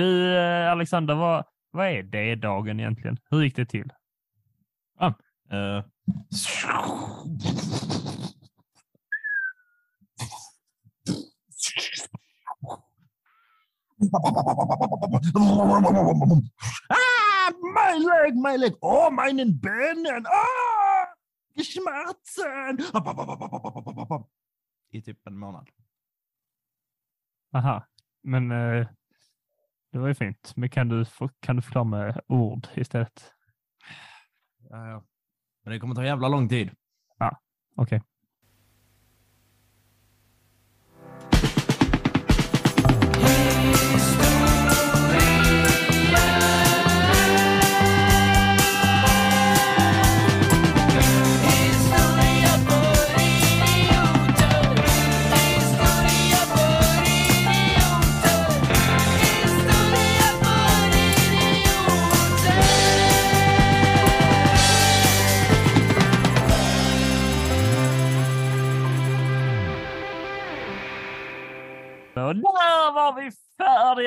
Du, eh, Alexander, vad, vad är D-dagen egentligen? Hur gick det till? Ah, uh. Ah, my leg, my leg. Oh, meinen Beinen. Ah, Schmerzen. I typ en månad. Aha, men eh, det var ju fint. Men kan du, kan du förklara med ord istället? Ja, ja. Men det kommer ta jävla lång tid. Ja, okej. Okay.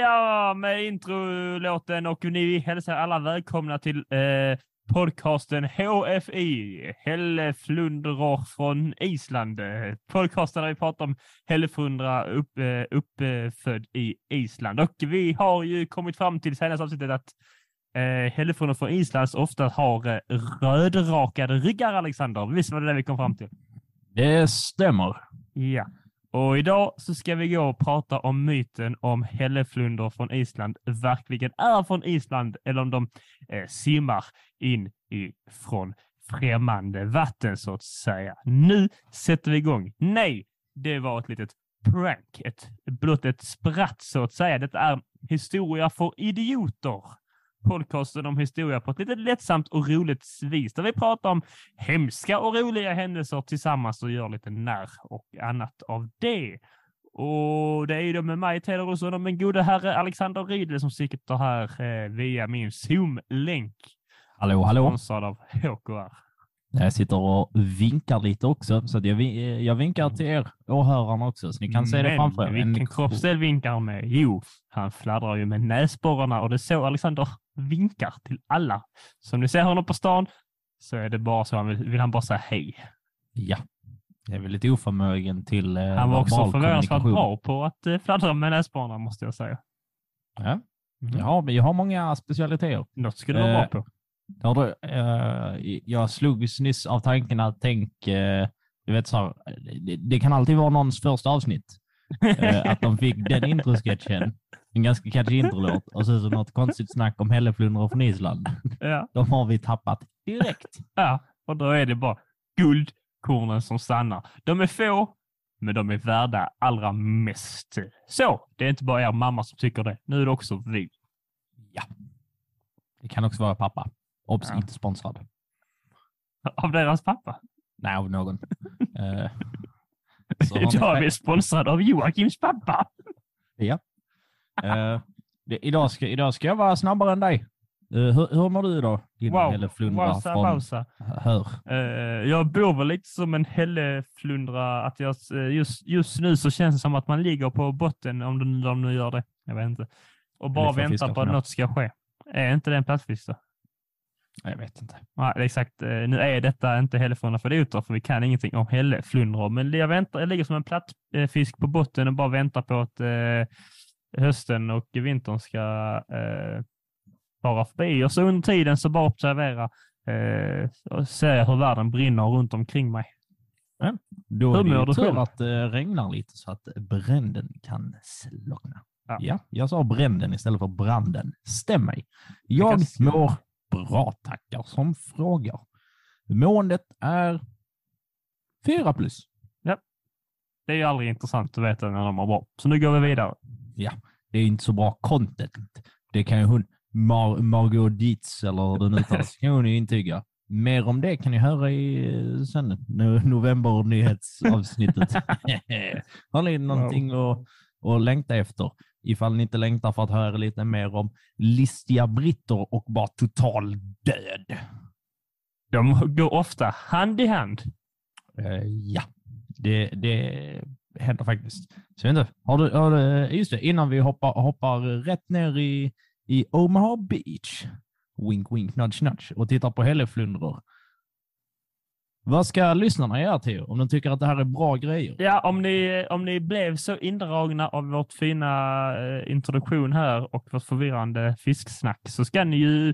Färdiga med introlåten och ni hälsar alla välkomna till eh, podcasten HFI, Hälleflundror från Island. Podcasten där vi pratar om hälleflundra upp, eh, uppfödd i Island. Och vi har ju kommit fram till senaste avsnittet att eh, hälleflundror från Island ofta har eh, rödrakade ryggar, Alexander. Visst var det det vi kom fram till? Det stämmer. Ja. Och idag så ska vi gå och prata om myten om hälleflundor från Island verkligen är från Island eller om de eh, simmar in från främmande vatten så att säga. Nu sätter vi igång. Nej, det var ett litet prank, ett blott ett spratt så att säga. Det är historia för idioter podcasten om historia på ett lite lättsamt och roligt vis där vi pratar om hemska och roliga händelser tillsammans och gör lite när och annat av det. Och det är ju då med mig, Teodor Olsson, och min gode herre Alexander Rydle som sitter här eh, via min Zoom-länk. Hallå, hallå. Sponsrad av HKR. Jag sitter och vinkar lite också, så jag, jag vinkar till er åhörarna också, så ni kan se det framför er. Vilken kroppsdel vinkar med? Jo, han fladdrar ju med näsborrarna och det är så Alexander vinkar till alla. Så om ni ser honom på stan så är det bara så han vill, vill han bara säga hej. Ja, jag är väl lite oförmögen till eh, Han var också förvånansvärt bra på att eh, fladdra med näsborrarna måste jag säga. Ja, mm. jag, har, jag har många specialiteter. Något skulle du vara bra på. Har du, eh, jag slogs nyss av tanken att tänk, eh, du vet så här, det, det, kan alltid vara någons första avsnitt. Eh, att de fick den introsketchen, en ganska catchy introlåt, och så, så något konstigt snack om hälleflundror från Island. Ja. De har vi tappat direkt. Ja, och då är det bara guldkornen som stannar. De är få, men de är värda allra mest. Så, det är inte bara er mamma som tycker det. Nu är det också vi. Ja. Det kan också vara pappa. Obs, ja. inte sponsrad. Av deras pappa? Nej, av någon. uh, jag är sponsrad av Joakims pappa. ja. Uh, det, idag, ska, idag ska jag vara snabbare än dig. Uh, hur, hur mår du idag? Din wow, wausa, från... Wausa. Hör. Uh, jag bor väl lite som en hälleflundra. Att jag, just, just nu så känns det som att man ligger på botten, om de, de nu gör det. Jag vet inte. Och bara väntar på att något ska ske. Är inte det en plattfisk då? Jag vet inte. Nej, exakt. Eh, nu är detta inte hälleflundra för idioter, för vi kan ingenting om hälleflundror. Men jag, väntar, jag ligger som en plattfisk på botten och bara väntar på att eh, hösten och vintern ska eh, vara förbi. Och så under tiden så bara observera eh, och se hur världen brinner runt omkring mig. Ja, då hur är det ju tur att det regnar lite så att bränden kan slockna. Ja. ja, jag sa bränden istället för branden. Stäm mig. Jag mår bra tackar som frågar. Måendet är fyra plus. Ja, det är ju aldrig intressant att veta när de mår bra. Så nu går vi vidare. Ja, det är inte så bra content. Det kan ju hon, Mar Margot Dietz eller hur det nu tas, kan hon ju intyga. Mer om det kan ni höra i sen, november-nyhetsavsnittet. Har ni någonting att, att längta efter? Ifall ni inte längtar för att höra lite mer om listiga britter och bara total död. De går ofta hand i hand. Uh, ja, det, det, händer faktiskt. Så inte, har du, har du, just det, innan vi hoppar, hoppar rätt ner i, i Omaha Beach, wink wink nudge nudge, och tittar på hälleflundror. Vad ska lyssnarna göra till om de tycker att det här är bra grejer? Ja, om ni, om ni blev så indragna av vårt fina eh, introduktion här och vårt förvirrande fisksnack så ska ni ju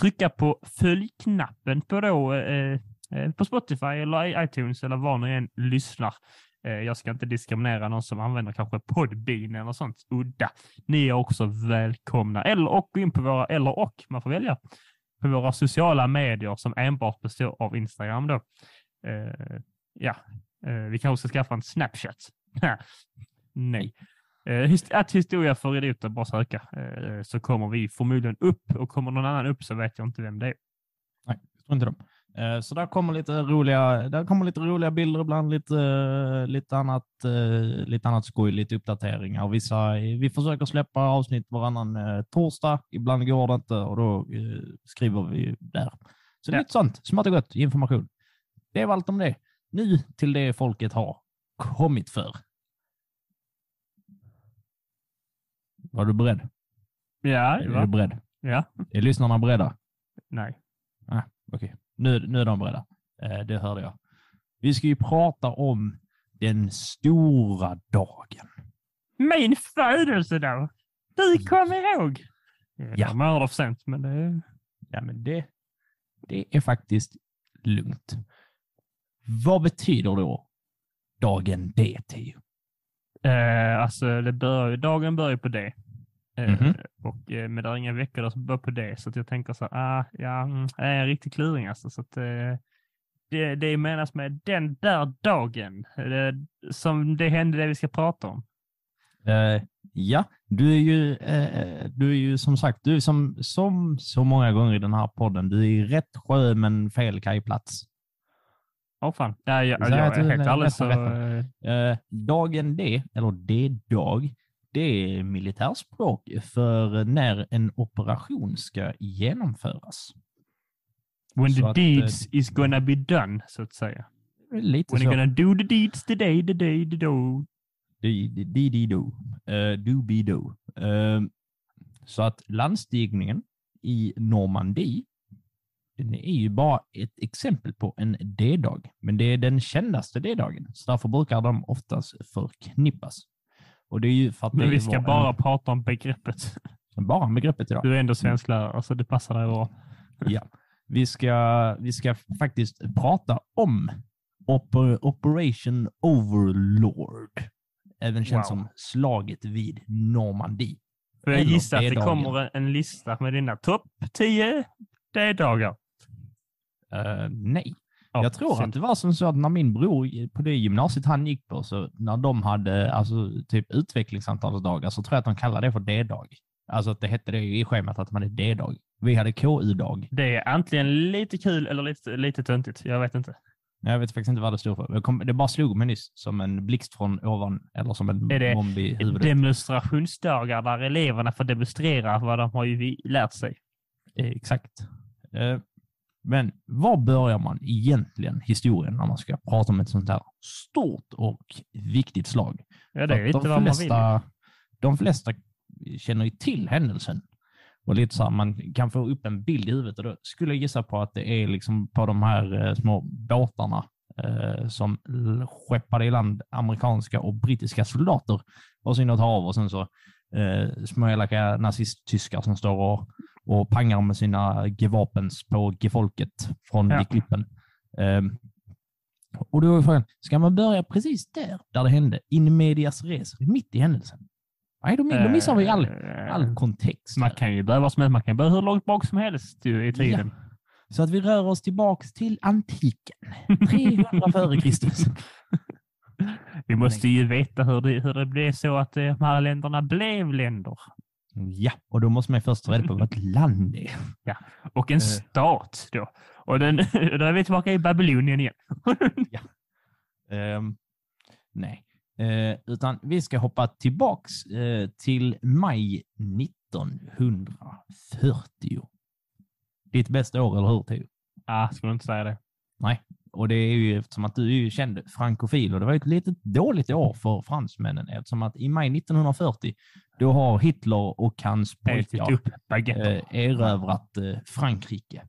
trycka på följknappen på, då, eh, eh på Spotify eller iTunes eller var ni än lyssnar. Eh, jag ska inte diskriminera någon som använder kanske Podbean eller sånt udda. Ni är också välkomna. Eller och gå in på våra, eller och, man får välja, på våra sociala medier som enbart består av Instagram då. Uh, ja, uh, vi kanske ska skaffa en Snapchat. Nej. Uh, att historia för idioter, bara söka, uh, så kommer vi förmodligen upp och kommer någon annan upp så vet jag inte vem det är. Nej, jag tror inte det. Eh, så där kommer lite roliga, där kommer lite roliga bilder ibland, lite, lite, annat, eh, lite annat skoj, lite uppdateringar. Vissa, vi försöker släppa avsnitt varannan eh, torsdag. Ibland går det inte och då skriver vi där. Så ja. lite sånt, smått och gott information. Det var allt om det. Nu till det folket har kommit för. Var du beredd? Ja, är du beredd? Ja. Är lyssnarna beredda? Nej. Ah, Okej. Okay. Nu, nu är de beredda. Eh, det hörde jag. Vi ska ju prata om den stora dagen. Min födelsedag! Du kommer ihåg! Ja. De är för sent, men det... Ja, men det, det är faktiskt lugnt. Vad betyder då dagen D, Tio? Eh, alltså, det bör, dagen börjar på D. Mm -hmm. och, eh, men det är inga veckor som börjar på det, så jag tänker så ah, ja, mm, det är en riktig kluring alltså. Så att, eh, det, det menas med den där dagen, det, som det hände det vi ska prata om. Uh, ja, du är ju, uh, du är ju som sagt, du är som, som så många gånger i den här podden, du är i rätt sjö men fel kajplats. Åh oh, fan, ja, jag, jag, jag är helt alldeles så... Uh, dagen D, eller D-dag, det är militärspråk för när en operation ska genomföras. When så the att, deeds uh, is gonna be done, så att säga. Lite When så. you're gonna do the deeds the day, the day, the do. Di, di, di, do. Uh, do, be, do. Uh, så att landstigningen i Normandie, den är ju bara ett exempel på en D-dag, men det är den kändaste D-dagen, så därför brukar de oftast förknippas. Och det är ju för att Men vi ska bara en... prata om begreppet. Bara om begreppet idag. Du är ändå svensklärare, så det passar dig bra. Ja, vi ska, vi ska faktiskt prata om Oper Operation Overlord. Även känt wow. som slaget vid Normandie. För jag gissar att det kommer en lista med dina topp 10 D-dagar. Uh, nej, Ja, jag tror att det var som så att när min bror på det gymnasiet han gick på, så när de hade alltså, typ utvecklingssamtalsdagar så tror jag att de kallade det för D-dag. Alltså att det hette det i schemat att man är D-dag. Vi hade KU-dag. Det är antingen lite kul eller lite, lite töntigt. Jag vet inte. Jag vet faktiskt inte vad det stod för. Kom, det bara slog mig nyss som en blixt från ovan eller som en är det bomb i huvudet. demonstrationsdagar där eleverna får demonstrera vad de har ju lärt sig? Eh, exakt. Men var börjar man egentligen historien när man ska prata om ett sånt här stort och viktigt slag? Ja, det är lite de vad flesta, man vill. De flesta känner ju till händelsen och lite så här, man kan få upp en bild i huvudet och då skulle jag gissa på att det är liksom på de här eh, små båtarna eh, som skeppade i land amerikanska och brittiska soldater och så in och hav och sen så eh, små elaka nazisttyskar som står och och pangar med sina gevapens på gefolket från ja. klippen. Um, och då är frågan, ska man börja precis där, där det hände, in medias res, mitt i händelsen? Nej, då, då missar vi all, eh, all kontext. Man kan ju börja vad som helst, man kan börja hur långt bak som helst i tiden. Ja. Så att vi rör oss tillbaka till antiken, 300 före Kristus. Vi måste ju veta hur det, hur det blev så att de här länderna blev länder. Ja, och då måste man först reda på vad ett land är. Ja, och en uh. stat då. Och den, då är vi tillbaka i Babylonien igen. ja. Um, nej, uh, utan vi ska hoppa tillbaks uh, till maj 1940. Ditt bästa år, eller hur? Ja, ah, skulle inte säga det. Nej, och det är ju eftersom att du är ju känd frankofil och det var ett litet dåligt år för fransmännen eftersom att i maj 1940 då har Hitler och hans pojkar eh, erövrat eh, Frankrike.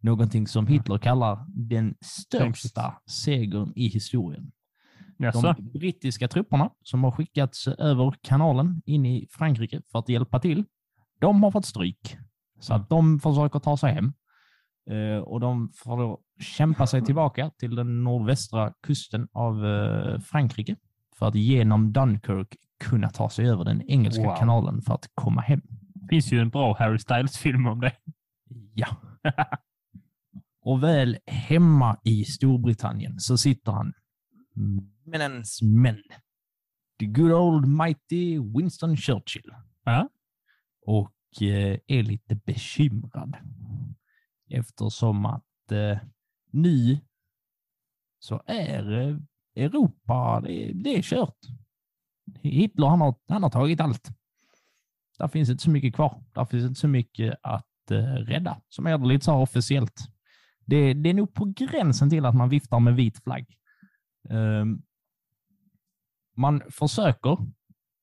Någonting som Hitler kallar den största segern i historien. De brittiska trupperna som har skickats över kanalen in i Frankrike för att hjälpa till, de har fått stryk. Så att de försöker ta sig hem. Eh, och de får då kämpa sig tillbaka till den nordvästra kusten av eh, Frankrike för att genom Dunkirk kunna ta sig över den engelska wow. kanalen för att komma hem. Det finns ju en bra Harry Styles-film om det. Ja. och väl hemma i Storbritannien så sitter han, männens män, the good old mighty Winston Churchill. Ja. Och eh, är lite bekymrad eftersom att eh, nu så är eh, Europa, det, det är kört. Hitler han har, han har tagit allt. Där finns inte så mycket kvar. Där finns inte så mycket att eh, rädda, som är det lite så här officiellt. Det, det, är nog på gränsen till att man viftar med vit flagg. Um, man försöker,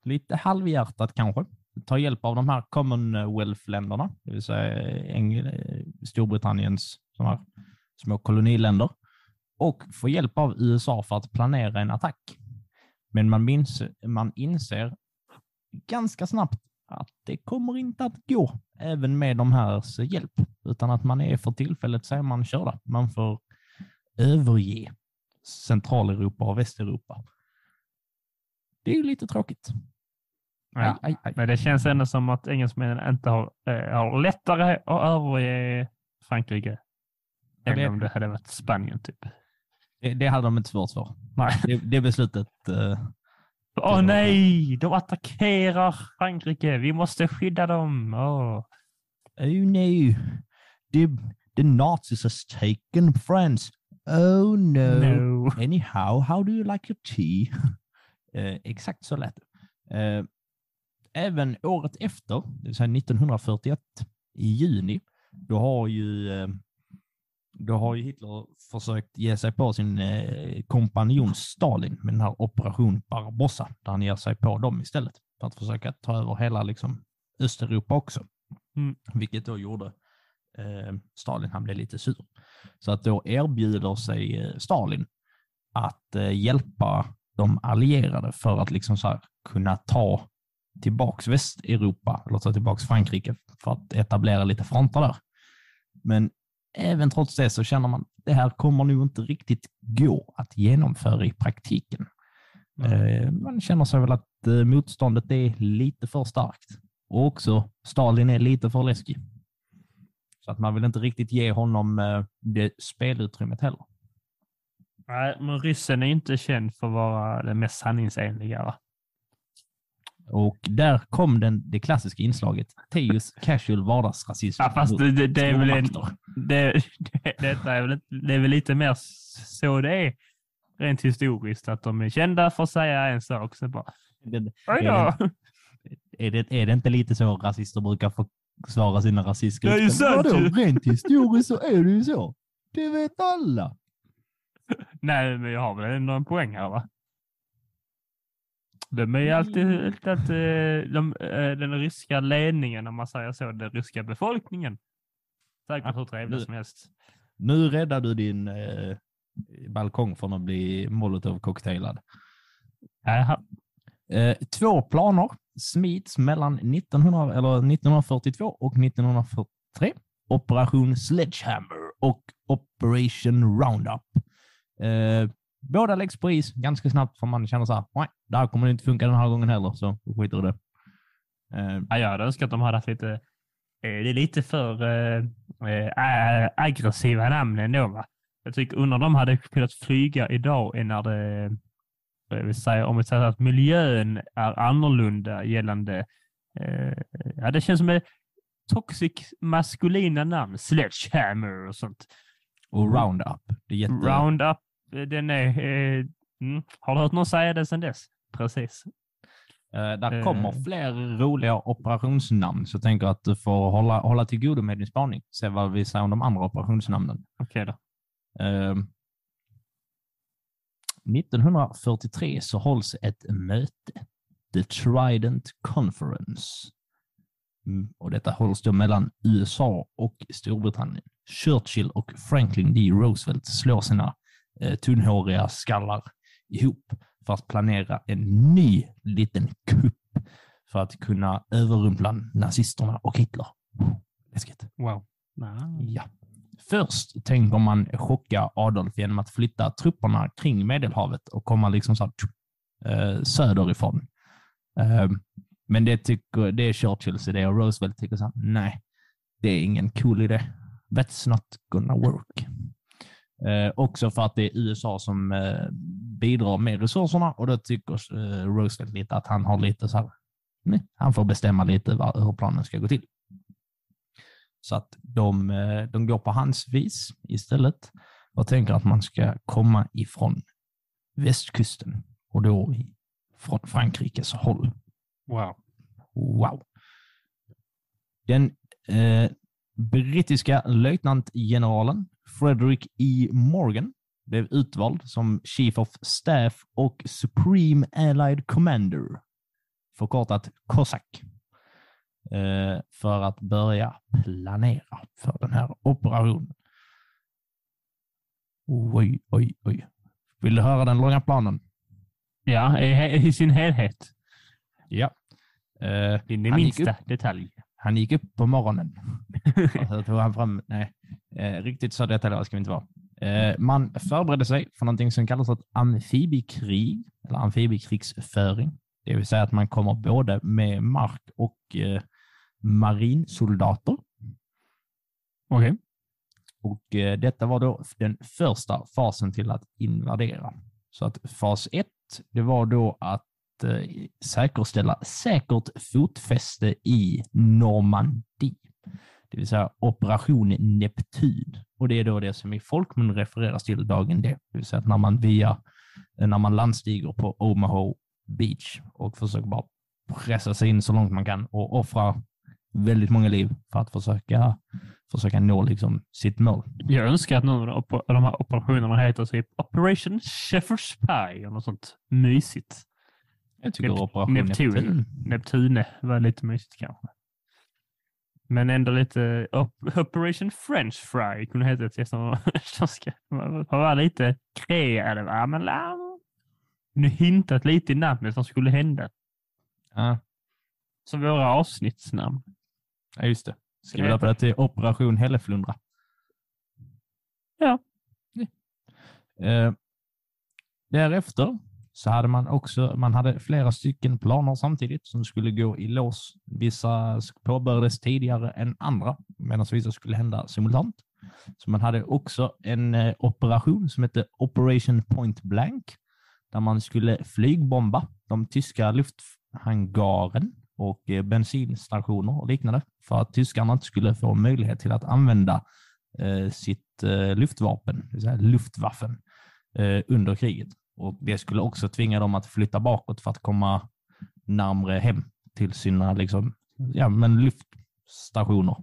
lite halvhjärtat kanske, ta hjälp av de här Commonwealth-länderna, det vill säga eh, Engl eh, Storbritanniens här små koloniländer, och få hjälp av USA för att planera en attack. Men man, minns, man inser ganska snabbt att det kommer inte att gå, även med de här hjälp, utan att man är för tillfället, säger man, körda. Man får överge Centraleuropa och Västeuropa. Det är ju lite tråkigt. Ja. Aj, aj, Men det känns ändå som att engelsmännen inte har, äh, har lättare att överge Frankrike än det... om det hade varit Spanien. typ. Det, det hade de inte svårt för. Nej. Det, det beslutet... Uh, Åh oh, nej, de attackerar Frankrike. Vi måste skydda dem. Oh, oh no, the, the Nazis has taken France. Oh no. no. Anyhow, how do you like your tea? uh, exakt så lät det. Uh, även året efter, det vill säga 1941 i juni, då har ju, eh, då har ju Hitler försökt ge sig på sin eh, kompanjon Stalin med den här operation Barbarossa, där han ger sig på dem istället för att försöka ta över hela liksom, Östeuropa också. Mm. Vilket då gjorde eh, Stalin, han blev lite sur. Så att då erbjuder sig eh, Stalin att eh, hjälpa de allierade för att liksom så här, kunna ta tillbaks Västeuropa, eller ta tillbaks Frankrike för att etablera lite fronter där. Men även trots det så känner man att det här kommer nog inte riktigt gå att genomföra i praktiken. Mm. Man känner sig väl att eh, motståndet är lite för starkt och också Stalin är lite för läskig. Så att man vill inte riktigt ge honom eh, det spelutrymmet heller. Nej, men ryssen är inte känd för att vara den mest sanningsenliga. Och där kom den, det klassiska inslaget, Teus casual vardagsrasism. Ja, fast det, det, det är väl en, det, det, detta är väl, det är väl lite mer så det är rent historiskt, att de är kända för att säga en sak. Så bara, det, är, det, är, det, är det inte lite så rasister brukar försvara sina rasistiska Ja, Vadå, rent historiskt så är det ju så. Det vet alla. Nej, men jag har väl ändå en poäng här va? De är alltid att eh, de, eh, den ryska ledningen, om man säger så, den ryska befolkningen. Säkert hur trevligt som helst. Nu räddar du din eh, balkong från att bli molotov-cocktailad. Eh, två planer smids mellan 1900, eller 1942 och 1943. Operation Sledgehammer och Operation Roundup. Eh, båda läggs på is ganska snabbt för man känner så här, nej, det här kommer inte funka den här gången heller, så skiter i det. Uh, ja, jag hade önskat att de hade haft lite, eh, det är lite för uh, aggressiva namn ändå. Va? Jag tycker undrar de hade kunnat flyga idag när det, vill säga, om vi säger att miljön är annorlunda gällande, ja det känns som ett toxic maskulina namn, sledgehammer och sånt. Och Roundup. Det är jätte... Roundup den är... Eh, mm. Har du hört någon säga det sedan dess? Precis. Uh, där kommer uh. fler roliga operationsnamn, så jag tänker att du får hålla, hålla till godo med din spaning. Se vad vi säger om de andra operationsnamnen. Okej okay, då. Uh, 1943 så hålls ett möte, The Trident Conference. Mm, och detta hålls då mellan USA och Storbritannien. Churchill och Franklin D. Roosevelt slår sina eh, tunnhåriga skallar ihop för att planera en ny liten kupp för att kunna överrumpla nazisterna och Hitler. Läskigt. Wow. Ja. Först tänker man chocka Adolf genom att flytta trupperna kring Medelhavet och komma liksom så här, uh, söderifrån. Uh, men det, tycker, det är Churchills idé och Roosevelt tycker så här, nej, det är ingen cool idé. That's not gonna work. Uh, också för att det är USA som uh, bidrar med resurserna och då tycker uh, Roosevelt lite att han har lite så här, nej, han får bestämma lite var, hur planen ska gå till. Så att de, eh, de går på hans vis istället och tänker att man ska komma ifrån västkusten och då från Frankrikes håll. Wow. Wow. Den eh, brittiska löjtnantgeneralen Frederick E. Morgan blev utvald som Chief of Staff och Supreme Allied Commander, förkortat COSAC. Eh, för att börja planera för den här operationen. Oj, oj, oj. Vill du höra den långa planen? Ja, i, i sin helhet. Ja. Uh, in i minsta detalj. Han gick upp på morgonen. så tog han fram, nej, uh, riktigt så detaljerat ska vi inte vara. Uh, man förberedde sig för någonting som kallas ett amfibiekrig, eller amfibiekrigsföring. Det vill säga att man kommer både med mark och marinsoldater. Okej. Okay. Och eh, detta var då den första fasen till att invadera. Så att fas ett, det var då att eh, säkerställa säkert fotfäste i Normandie. Det vill säga operation Neptun. Och det är då det som i folkmun refereras till dagen D. Det vill säga att när man via, eh, när man landstiger på Omaha Beach och försöker bara pressa sig in så långt man kan och offra väldigt många liv för att försöka, försöka nå liksom sitt mål. Jag önskar att någon av de här operationerna heter typ Operation Shepherd's Pie eller något sånt mysigt. Jag tycker Nep Operation Neptun. Neptun. Neptune var lite mysigt kanske. Men ändå lite Operation French Fry kunde heta det. De ska vara lite kreativa. Men nu hintat lite i namnet som skulle hända. Ja. Som våra avsnittsnamn. Ja, just det. Ska vi döpa det till Operation Hälleflundra? Ja. ja. Eh, därefter så hade man också man hade flera stycken planer samtidigt som skulle gå i lås. Vissa påbörjades tidigare än andra, medan vissa skulle hända simultant. Så man hade också en eh, operation som hette Operation Point Blank, där man skulle flygbomba de tyska lufthangaren och eh, bensinstationer och liknande för att tyskarna inte skulle få möjlighet till att använda eh, sitt eh, luftvapen, det vill säga luftwaffen, eh, under kriget. Och Det skulle också tvinga dem att flytta bakåt för att komma närmre hem till sina liksom, ja, men luftstationer.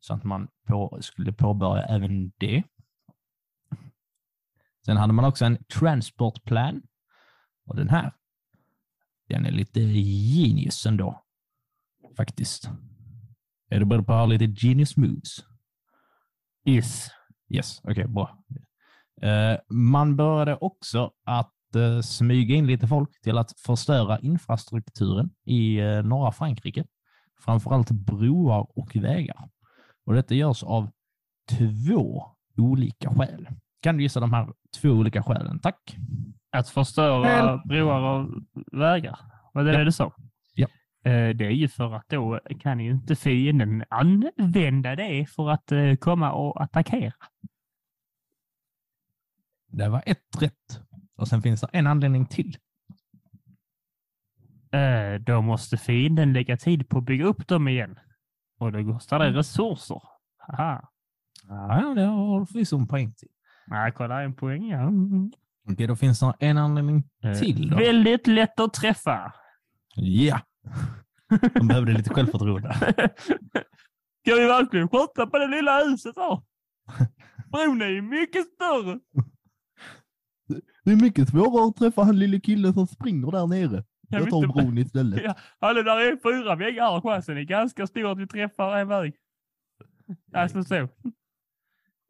Så att man på, skulle påbörja även det. Sen hade man också en transportplan. Och den här den är lite genius ändå. Faktiskt. Är du beredd på att ha lite genius moves? Yes. Yes, okej, okay, bra. Uh, man började också att uh, smyga in lite folk till att förstöra infrastrukturen i uh, norra Frankrike. Framförallt broar och vägar. Och Detta görs av två olika skäl. Kan du gissa de här två olika skälen? Tack. Att förstöra broar och vägar? Var det ja. det du sa? Ja. Eh, det är ju för att då kan ju inte fienden använda det för att eh, komma och attackera. Det var ett rätt. Och sen finns det en anledning till. Eh, då måste fienden lägga tid på att bygga upp dem igen. Och då kostar det mm. resurser. Aha. Ja, det har förvisso en poäng till. Nej, kolla en poäng, ja. Okej, då finns det en anledning eh, till. Då. Väldigt lätt att träffa. Ja. De behövde lite självförtroende. Ska vi verkligen skjuta på det lilla huset då? Bron är ju mycket större. Det är mycket svårare att träffa han lille killen som springer där nere. Jag Jag tar inte- bron istället. Ja, Hallå, där är fyra väggar här. Chansen är ganska stor att vi träffar en väg. Alltså så.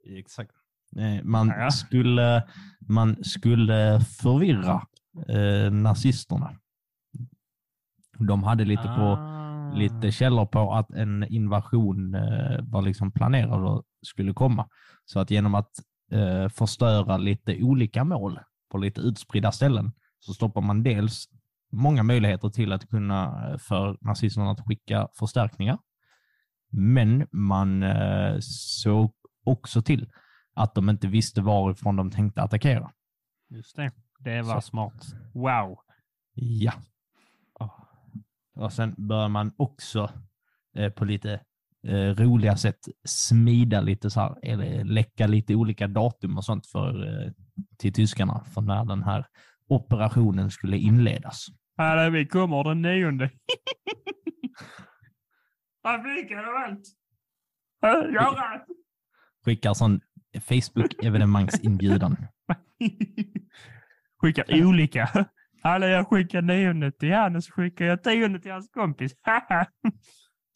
Exakt. Eh, Man, Ja. skulle, man skulle förvirra eh, nazisterna. De hade lite, på, Ah. lite källor på att en invasion eh, var liksom planerad och skulle komma. Så att genom att eh, förstöra lite olika mål på lite utspridda ställen så stoppar man dels många möjligheter till att kunna eh, för nazisterna att skicka förstärkningar. Men man eh, såg också till att de inte visste varifrån de tänkte attackera. Just det. Det var Så. smart. Wow. Ja. Och sen bör man också eh, på lite roliga sätt smida lite så här, eller läcka lite olika datum och sånt för, eh, till tyskarna för när den här operationen skulle inledas. Hallå, vi kommer den nionde. Fabriken och allt. Göran! Skickar sån Facebook-evenemangsinbjudan. skickar olika. Hallå, jag skickar nionde till han och så skickar jag tionde till hans kompis.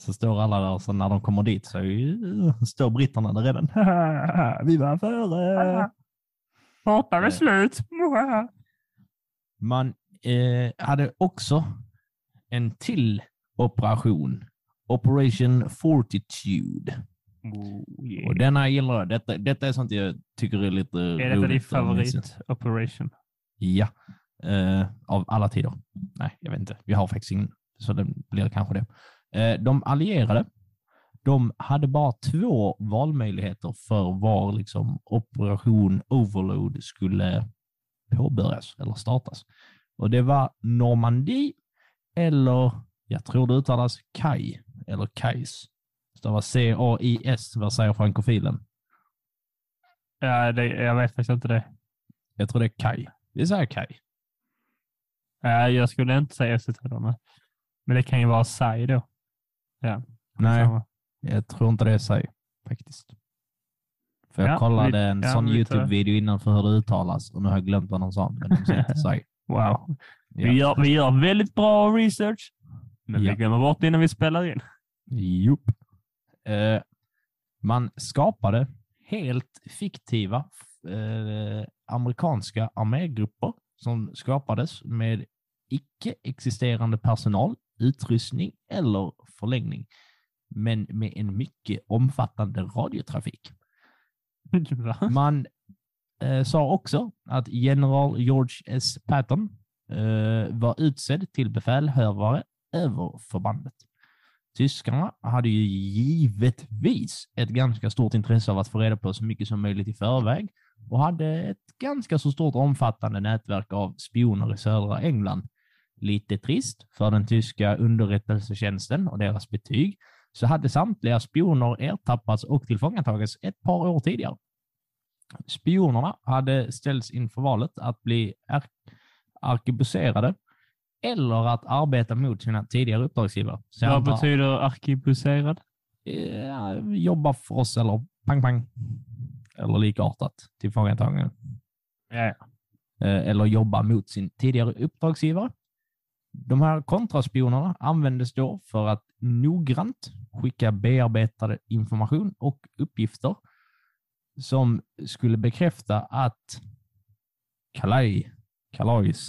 Så står alla där så när de kommer dit så eh, står britterna där redan. Vi var före. Borta Eh. med slut. Man eh, hade också en till operation. Operation Fortitude. Oh, yeah. Och denna gillar jag. Detta, detta är sånt jag tycker är lite Är detta din roligt favorit-operation? Ja. Eh, av alla tider. Nej, jag vet inte. Vi har faktiskt ingen, så det blir kanske det. Eh, de allierade, de hade bara två valmöjligheter för var liksom operation Overload skulle påbörjas eller startas. Och det var Normandie eller, jag tror det uttalas Kai, eller Kais. Det var C-A-I-S, vad säger frankofilen? Ja, det, jag vet faktiskt inte det. Jag tror det är Kai. Vi säger Kai. Ja, jag skulle inte säga efterträdarna. Men det kan ju vara Sai då. Ja, Nej, samma. jag tror inte det är sig faktiskt. För jag Ja, kollade vi- en ja, sån vi YouTube-video innan för hur det uttalas och nu har jag glömt vad de sa, men de säger inte sig. Wow. Vi, Ja. gör, vi gör väldigt bra research, men Ja. vi glömmer bort det innan vi spelar in. Jupp. Eh, man skapade helt fiktiva eh, amerikanska armégrupper som skapades med icke-existerande personal, utrustning eller förlängning, men med en mycket omfattande radiotrafik. Man eh, sa också att general George S. Patton eh, var utsedd till befälhavare över förbandet. Tyskarna hade ju givetvis ett ganska stort intresse av att få reda på så mycket som möjligt i förväg och hade ett ganska så stort omfattande nätverk av spioner i södra England. Lite trist för den tyska underrättelsetjänsten och deras betyg, så hade samtliga spioner ertappats och tillfångatagits ett par år tidigare. Spionerna hade ställts inför valet att bli ar- arkebuserade eller att arbeta mot sina tidigare uppdragsgivare. Så Vad antar- betyder arkebuserad? Ja, jobba för oss eller pang pang. Eller likartat tillfångatagande. Ja, ja. Eh, Eller jobba mot sin tidigare uppdragsgivare. De här kontraspionerna användes då för att noggrant skicka bearbetade information och uppgifter som skulle bekräfta att Calais, Calais,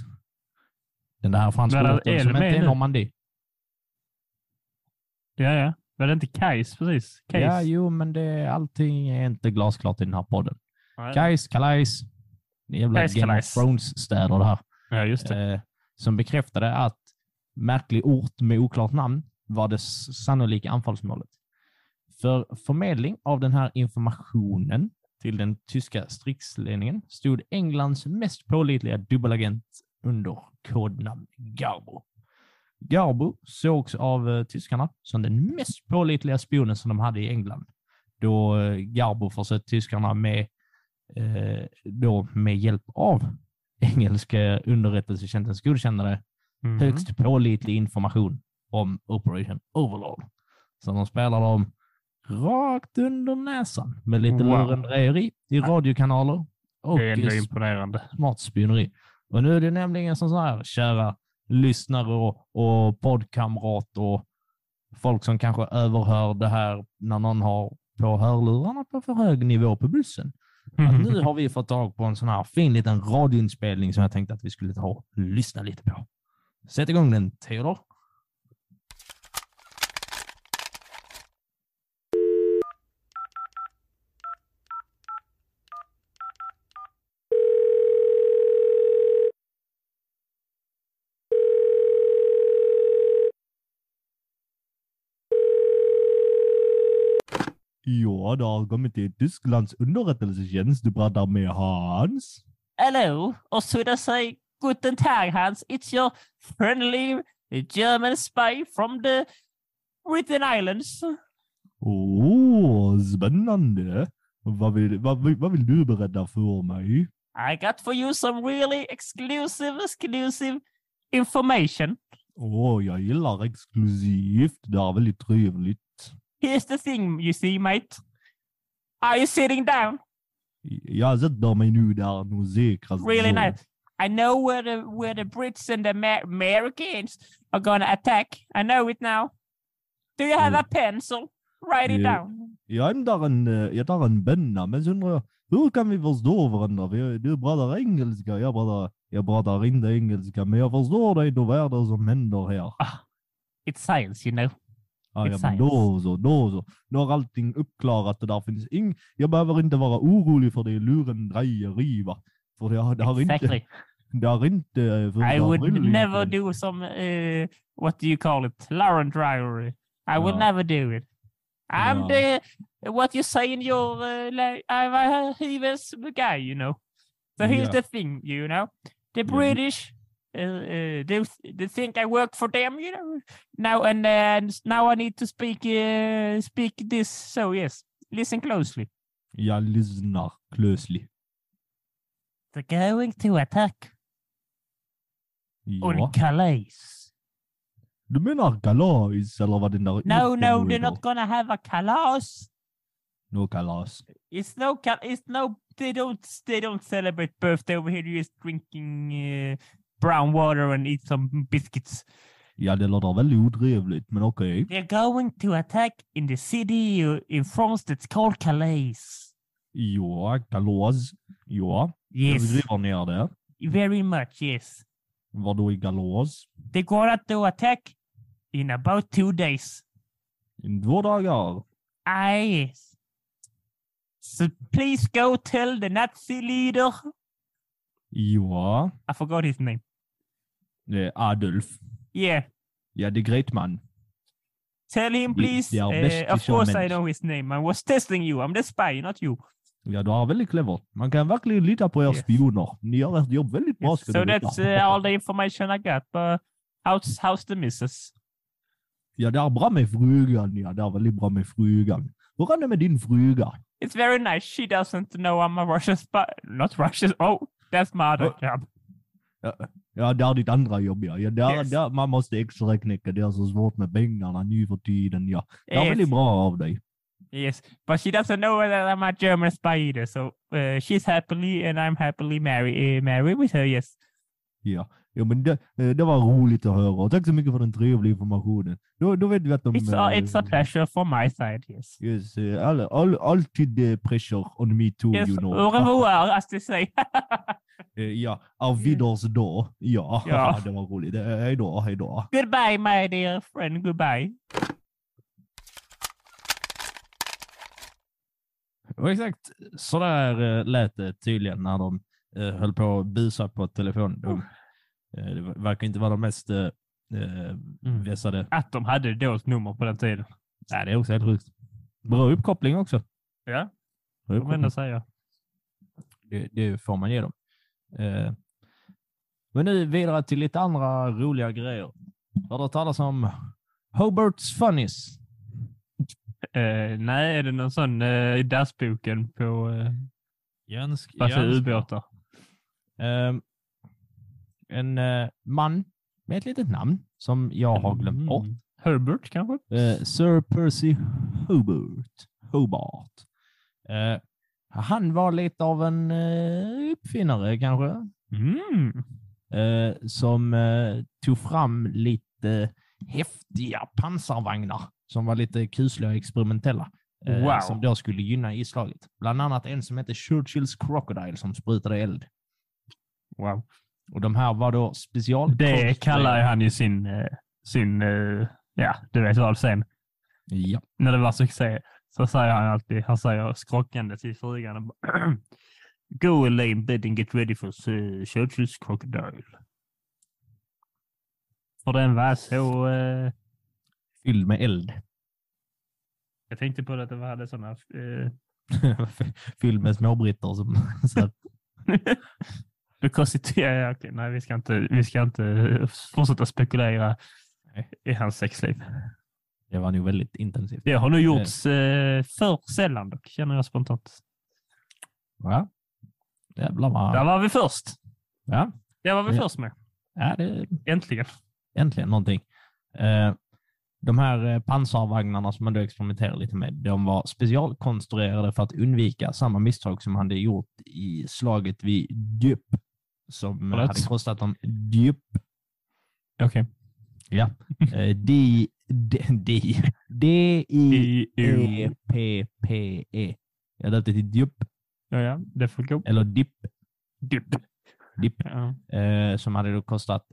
den där franska Men orten som det inte är? Normandie. ja, ja. Var det inte Kais precis? Kais? Ja, jo, men det, allting är inte glasklart i den här podden. Kais, Calais, jävla Kais, Game Calais. of Thrones-städer det här. ja, just det. Eh, som bekräftade att märklig ort med oklart namn var det sannolika anfallsmålet. För förmedling av den här informationen till den tyska stridsledningen stod Englands mest pålitliga dubbelagent under kodnamn Garbo. Garbo sågs av eh, tyskarna som den mest pålitliga spionen som de hade i England. Då eh, Garbo försett tyskarna med, eh, då med hjälp av engelska underrättelsetjänstens godkännande Mhm. högst pålitlig information om Operation Overlord. Så de spelar dem rakt under näsan med lite Wow. lurendrejeri i radiokanaler och det är ändå imponerande. smart spioneri. Och nu är det nämligen så här, kära lyssnare och, och poddkamrater och folk som kanske överhör det här när någon har på hörlurarna på för hög nivå på bussen. Att nu har vi fått tag på en sån här fin liten radioinspelning som jag tänkte att vi skulle ta och lyssna lite på. Sätt igång den, Theodor. Ja, det har kommit till Tysklands underrättelsetjänst. Du pratar med Hans. Hello, och så det säger Guten Tag Hans, it's your friendly German spy from the Britain Islands. Åh, oh, spännande. Vad vill, vad, vill, vad vill du berätta för mig? I got for you some really exclusive, exclusive information. Åh, oh, jag gillar exklusivt. Det är väldigt trevligt. Here's the thing, you see, mate. Are you sitting down? Jag sätter mig nu där säkrast. Really nice. I know where the where the Brits and the Amer Americans are gonna attack. I know it now. Do you have a pencil? Write it down. Jag tar en, jag tar en penna, men så undrar jag, hur ah, kan vi förstå varandra? Vi- Du pratar engelska, jag pratar, jag pratar inte engelska, men jag förstår dig då vad det som händer här. It's science, you know. Ja, ja, It's men då så, då så. Nu har allting uppklarat och där finns ing... Jag behöver inte vara orolig för det lurendrejeri, va? För det har, det har Exactly. inte... Det har inte... eh, I would never do some uh, what do you call it? Lauren driver. I would Ja. never do it. I'm Ja. the what you say in your uh, like I'm a Hivers guy, you know. So here's Yeah. the thing, you know, the. British. Uh, they they think I work for them, you know. Now and uh, now I need to speak uh, speak this. So yes, listen closely. Jag lyssnar closely. They're going to attack Ja. on Calais. Du menar kalas, eller vad den där... No, no, they're not gonna have a kalas. No kalas. It's no, cal- it's no. They don't. They don't celebrate birthday over here. You're just drinking uh, brown water and eat some biscuits. Ja, det låter väldigt otrevligt, men okej. They're going to attack in the city uh, in France that's called Calais. Ja, kalas. Ja, jag Yes, skriver ner det. very much. Yes, Vadå i kalas? they're going to attack in about two days. I två dagar. Ah, yes. So please go tell the Nazi leader. Ja, I forgot his name. Är Adolf. Yeah, Yeah, the great man. Tell him, please. Uh, of course, I know his name. I was testing you. I'm the spy, not you. Ja, det är väldigt clever. Man kan verkligen lita på er Yes. spioner. Ni gör ert jobb bra, Yes, So that's uh, all the information I got. But how's how's the missus? Ja, det är bra med frugan. Ja, det är väldigt bra med frugan. Hur är det med din fruga? It's very nice. She doesn't know I'm a Russian spy. Not Russian. Oh, that's my other Oh. job. Ja, det er är ditt andra jobb, ja. ja där, er- Yes. där, man måste extra knäcka. Det er är så svårt med pengarna nu för tiden, ja. Det är Yes. väldigt bra av dig. Yes, but she doesn't know that I'm a German spy either. So uh, she's happily and I'm happily married uh, married with her. Yes. Ja, ja men det, eh, det var roligt att höra. Och tack så mycket för den trevliga informationen. Då, då vet vi att de... It's a, eh, it's a pleasure from my side. Yes. Yes, eh, all, all, alltid pressure on me too, Yes. you know. Au revoir, as they say. Ja, auf Wiedersehen. Ja, Ja. det var roligt. Hej då, hej då. Goodbye, my dear friend. Goodbye. Och exakt så där lät det tydligen när de höll på att busa på telefon. Eh, det verkar inte vara de mest eh, eh, vässade. Att de hade dolt nummer på den tiden. Nej, det är också helt sjukt. Bra uppkoppling också. Ja, Bra får man ändå säga. Det, det får man ge dem. Eh, men nu vidare till lite andra roliga grejer. Har du hört talas om Hobarts Funnies? Eh, nej, är det någon sån uh, i dassboken på uh, Jönsk, massa ubåtar? Eh, en eh, man med ett litet namn som jag har glömt bort. Mm. Herbert kanske? Eh, Sir Percy Hobart. Hobart. Eh, Han var lite av en uh, uppfinnare kanske. Mm. Uh, som uh, tog fram lite häftiga pansarvagnar som var lite kusliga och experimentella. Wow. Som då skulle gynna islaget. Bland annat en som heter Churchills Crocodile som sprutade eld. Wow. Och de här var då special. Det kallar han ju sin, eh, sin ja, du vet vad sen. Ja. När det var succé så säger han alltid, han säger skrockande till frugan, Go lay in bed and get ready for Churchills Crocodile. För den var så... Uh... Fylld med eld. Jag tänkte på att det hade sådana... Uh... Fylld med småbritter som satt... It, ja, okay, nej, vi ska, inte, vi ska inte fortsätta spekulera i hans sexliv. Det var nog väldigt intensivt. Det har nog gjorts eh, för sällan dock, känner jag spontant. Ja. Jävlar vad... Där var vi först. Ja. Det var vi ja. först med. Ja, det... Äntligen. Äntligen någonting. Eh, de här eh, pansarvagnarna som man då experimenterade lite med, de var specialkonstruerade för att undvika samma misstag som man hade gjort i slaget vid Djup, som Rätt. hade kostat dem Djup. Okej. Okay. Ja. Eh, D, D, D, D-I-E-P-P-E. Jag döpte till Djup. Ja, ja, det gå. Eller Dipp. Dipp. Dipp. Ja. Eh, som hade då kostat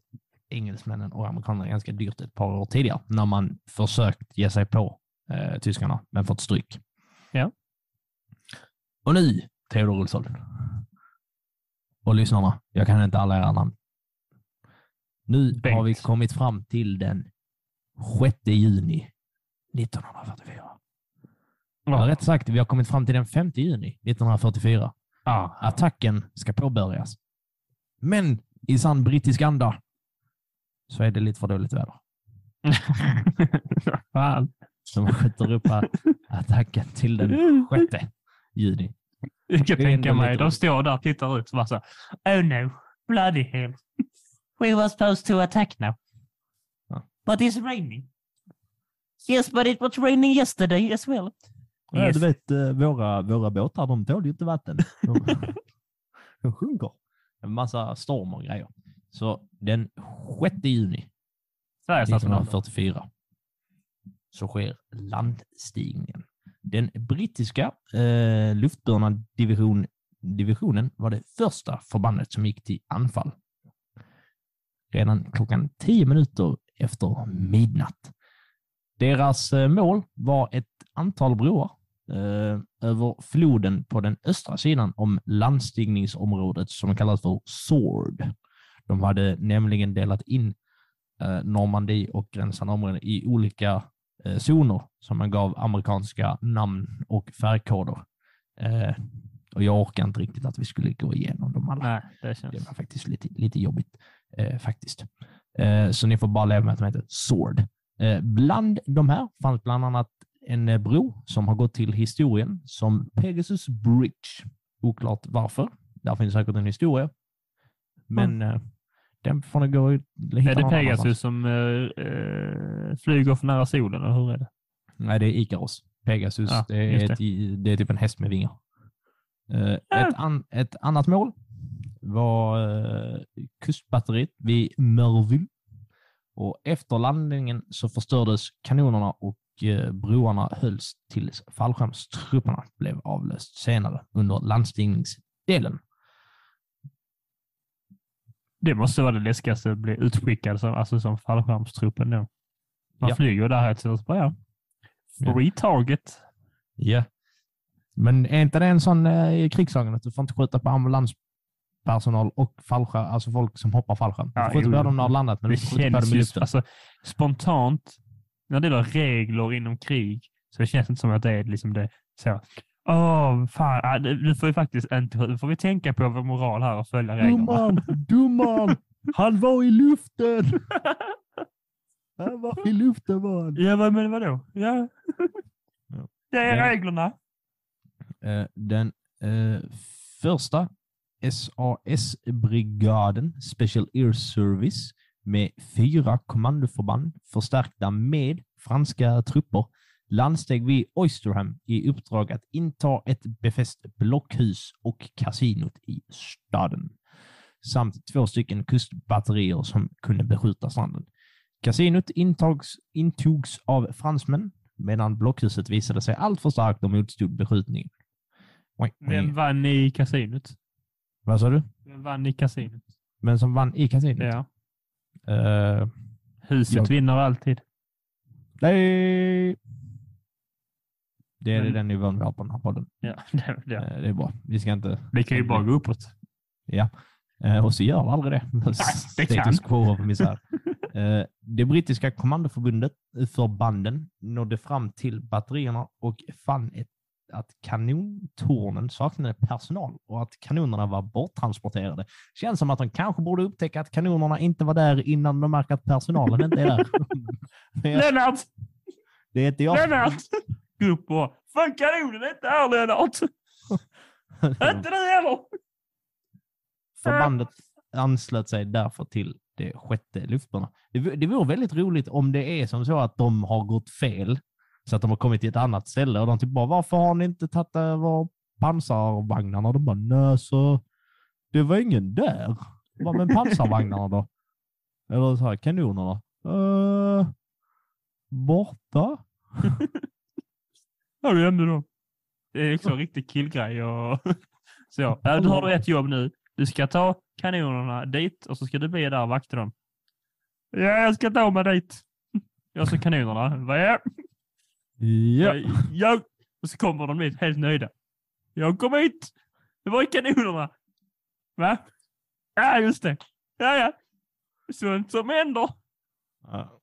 engelsmännen och amerikanerna ganska dyrt ett par år tidigare när man försökt ge sig på eh, tyskarna men fått stryk. Ja. Och nu, Theodor Olsson och lyssnarna, jag kan inte alla era namn. Nu Bengt. har vi kommit fram till den 6 juni 1944. Ja. Ja, rätt sagt, vi har kommit fram till den 5 juni 1944. Ah. Attacken ska påbörjas. Men i sann brittisk anda så är det lite för dåligt väder. Fan. Man skjuter upp attacken till den 6 juni. Jag kan tänka mig, de står där och tittar ut och bara så Oh no, bloody hell. We were supposed to attack now. Ja. But it's raining. Yes, but it was raining yesterday as well. Ja, yes. Du vet, eh, våra, våra båtar de tål ju inte vatten. De, de sjunker. En massa storm och grejer. Så den 6 juni Sveriges 1944 så sker landstigningen. Den brittiska eh, luftburna division, divisionen var det första förbandet som gick till anfall. Redan klockan tio minuter efter midnatt. Deras eh, mål var ett antal broar eh, över floden på den östra sidan om landstigningsområdet som kallas för Sword. De hade nämligen delat in eh, Normandie och gränsande områden i olika zoner som man gav amerikanska namn och färgkoder. Eh, och jag orkar inte riktigt att vi skulle gå igenom dem alla. Nej, det, känns... det var faktiskt lite, lite jobbigt. Eh, faktiskt. Eh, så ni får bara leva med att de heter Sword. Eh, bland de här fanns bland annat en eh, bro som har gått till historien som Pegasus Bridge. Oklart varför. Där finns säkert en historia. Men mm. Den får ni gå Är det Pegasus som äh, flyger för nära solen, eller hur är det? Nej, det är Ikaros. Pegasus, ja, det, är det. Ett, det är typ en häst med vingar. Uh, ja. ett, an, ett, annat mål var uh, kustbatteriet vid Merville. Och efter landningen så förstördes kanonerna och uh, broarna hölls tills fallskärmstrupperna blev avlöst senare under landstigningsdelen. Det måste vara det läskigaste att bli utskickad som, alltså som fallskärmstruppen då. Man ja. flyger där helt så bara, ja. Free target. Ja. Men är inte det en sån eh, krigslagen att du får inte skjuta på ambulanspersonal och fallskärm, alltså folk som hoppar fallskärm? Du får skjuta på dem när de har landat, men det du får skjuta på dem i luften. Alltså, spontant, när det gäller regler inom krig, så det känns inte som att det är liksom det. Så, Åh, oh, fan. Nu får vi faktiskt inte, nu får vi tänka på vår moral här och följa reglerna. Dumman, dumman! Han var i luften! Han var i luften var han. Ja, men vadå? Ja. Det är reglerna. Eh, den eh, första SAS-brigaden, Special Air Service, med fyra kommandoförband förstärkta med franska trupper, landsteg vid Oysterham i uppdrag att inta ett befäst blockhus och kasinot i staden samt två stycken kustbatterier som kunde beskjuta stranden. Kasinot intogs, intogs av fransmän medan blockhuset visade sig alltför starkt och motstod beskjutningen. Vem vann i kasinot? Vad sa du? Vem vann i kasinot? Vem som vann i kasinot? Ja. Uh, Huset jag... vinner alltid. Nej. Det är Men... den nivån vi har på den här podden. Ja, det, det. Uh, det är bra. Vi ska inte... Det kan ju bara gå uppåt. Ja, uh, och så gör det aldrig det. Nej, det kan. Quo misär. Uh, det brittiska kommandoförbundet för banden nådde fram till batterierna och fann ett att kanontornen saknade personal och att kanonerna var borttransporterade. Känns som att de kanske borde upptäcka att kanonerna inte var där innan de märker att personalen inte är där. Lennart! Det är inte jag. Lennart! Upp och... Fan kanonen är inte här Lennart! inte du heller! Förbandet anslöt sig därför till det sjätte luftburna. Det, det vore väldigt roligt om det är som så att de har gått fel så att de har kommit till ett annat ställe och de typ bara, varför har ni inte tagit över pansarvagnarna? Och de bara, nej så det var ingen där. Vad med pansarvagnarna då? Eller så här, kanonerna? Uh, borta? Har du ändå då? Det är liksom en riktig killgrej. Och så, ja, du har ett jobb nu. Du ska ta kanonerna dit och så ska du bli där och vakta dem. Ja, jag ska ta mig dit. Jag ska kanonerna. Vad är Ja. Jag, och så kommer de dit helt nöjda. Jag kom hit! Det var i kanonerna. Va? Ja, just det. Ja, ja. Sånt som händer. Ja.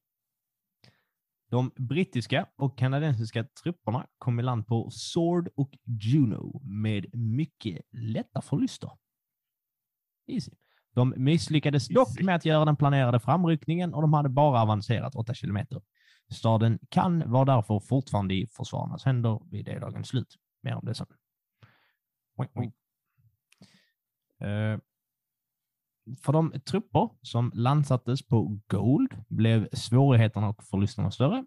De brittiska och kanadensiska trupperna kom i land på Sword och Juno med mycket lätta förluster. Easy. De misslyckades dock med att göra den planerade framryckningen och de hade bara avancerat 8 kilometer. Staden kan var därför fortfarande i försvararnas händer vid det dagens slut. Mer om det sen. Uh, för de trupper som landsattes på Gold blev svårigheterna och förlusterna större.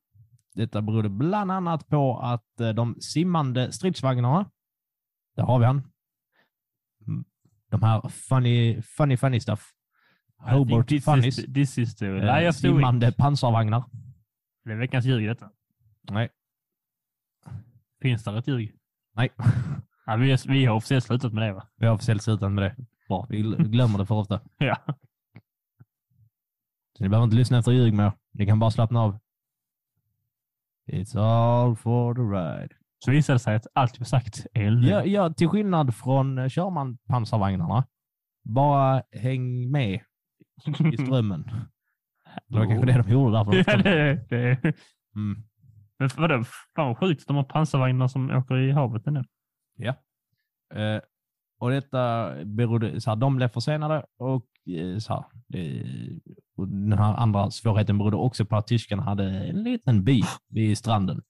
Detta berodde bland annat på att eh, de simmande stridsvagnarna, där har vi han, mm, de här funny, funny, funny stuff. Hobart Funnies. This is the, uh, simmande pansarvagnar. Det är veckans ljug detta. Nej. Finns det ett ljug? Nej. Ja, vi, vi har officiellt slutat med det va? Vi har officiellt slutat med det. Bra. Vi glömmer det för ofta. ja. Så ni behöver inte lyssna efter ljug mer. Ni kan bara slappna av. It's all for the ride. Så visar det sig att allt vi sagt är en ja, ja, till skillnad från eh, kör man pansarvagnarna. Bara häng med i strömmen. Det var kanske det de gjorde därför. Ja, det, det. Mm. Men vadå, fan vad sjukt, de har pansarvagnar som åker i havet ändå. Ja. Eh, och detta berodde, så här, de blev försenade och, eh, så här, det, och den här andra svårigheten berodde också på att tyskarna hade en liten by vid stranden.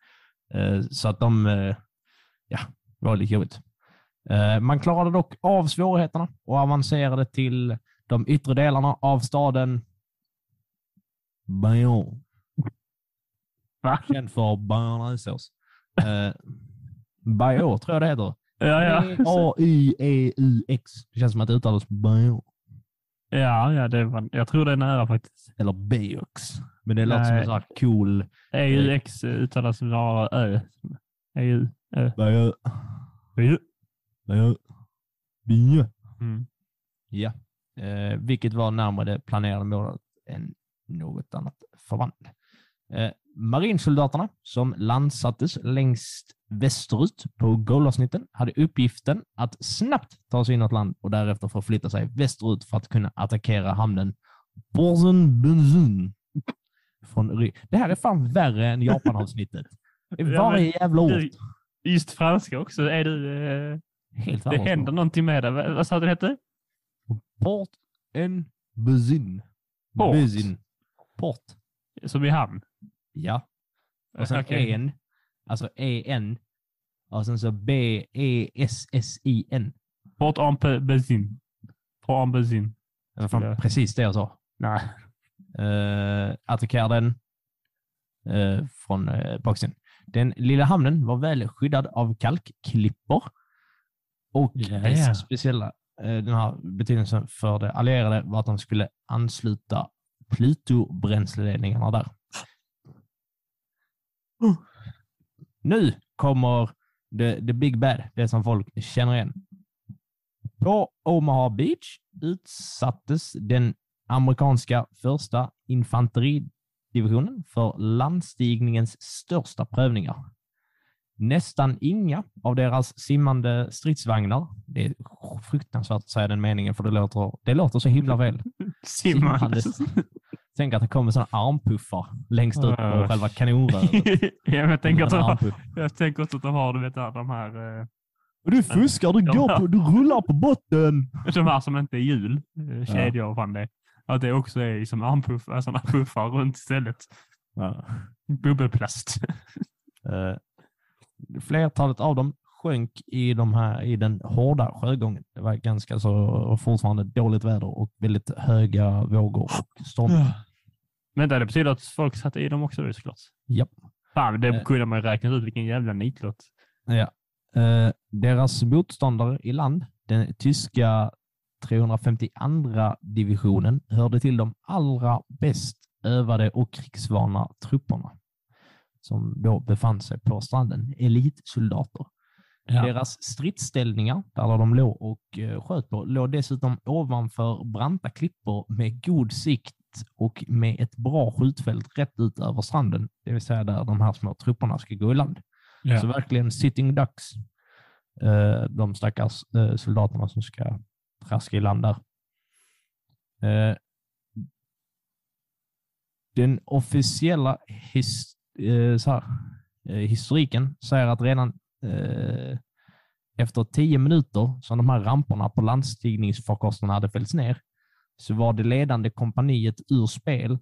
Eh, så att de, eh, ja, det var lite jobbigt. Man klarade dock av svårigheterna och avancerade till de yttre delarna av staden Bayon. Va? Känd för bearnaisesås. Uh, Bayon tror jag det heter. Ja, ja. A-Y-E-U-X. Det känns som att det uttalas Bayon. Ja, ja det var, jag tror det är nära faktiskt. Eller Beox. Men det låter som en sån här cool... E-U-X uttalas snarare Ö. E-U. Ö. Bayon. Bayon. Bayon. Bayon. Mm. Ja. Eh, vilket var närmare det planerade målet än något annat förband. Eh, marinsoldaterna som landsattes längst västerut på golavsnitten hade uppgiften att snabbt ta sig inåt land och därefter förflytta sig västerut för att kunna attackera hamnen Borzen Från det här är fan värre än Japan-avsnittet. Varje jävla ord. Just franska också. Är du... Eh, Helt Det händer någonting med det. Vad sa du det hette? Port en Bezin. Port? Port. Som i hamn? Ja. Och sen okay. en, alltså en, och sen så B-E-S-S-I-N. Port en benzin. Port en benzin. Det var fan precis det jag sa. Nej. Uh, attackerar den uh, från uh, baksidan. Den lilla hamnen var väl skyddad av kalkklippor och Ja, ja. speciella eh, den här betydelsen för de allierade var att de skulle ansluta Pluto-bränsleledningarna där. Nu kommer the, the Big Bad, det som folk känner igen. På Omaha Beach utsattes den amerikanska första infanteridivisionen för landstigningens största prövningar. Nästan inga av deras simmande stridsvagnar, det är fruktansvärt att säga den meningen för det låter, det låter så himla väl. Simmande. Tänk att det kommer sådana armpuffar längst ut på Äh. själva kanonröret. ja, jag, tänker att de jag tänker också att de har du vet, de här, eh, Du fuskar, du, går på, du rullar på botten. de här som inte är hjul, eh, kedjor och fan det. Att det också är som armpuffar, sådana puffar runt istället. Ja. Bubbelplast. Eh, Flertalet av dem sjönk i, de här, i den hårda sjögången. Det var ganska så fortfarande dåligt väder och väldigt höga vågor och stormar. Men det betyder att folk satt i dem också såklart. Japp. Fan, det Eh. kunde man ju räknat ut vilken jävla nitlott. Ja. Eh, deras motståndare i land, den tyska 352 divisionen, hörde till de allra bäst övade och krigsvana trupperna som då befann sig på stranden, elitsoldater. Deras stridsställningar, där de låg och eh, sköt på, låg dessutom ovanför branta klippor med god sikt och med ett bra skjutfält rätt ut över stranden, det vill säga där de här små trupperna ska gå i land. Ja. Så verkligen sitting ducks, eh, de stackars eh, soldaterna som ska traska i land där. Eh, den officiella his, här, historiken säger att redan efter tio minuter som de här ramperna på landstigningsfarkosterna hade fällts ner så var det ledande kompaniet ur spel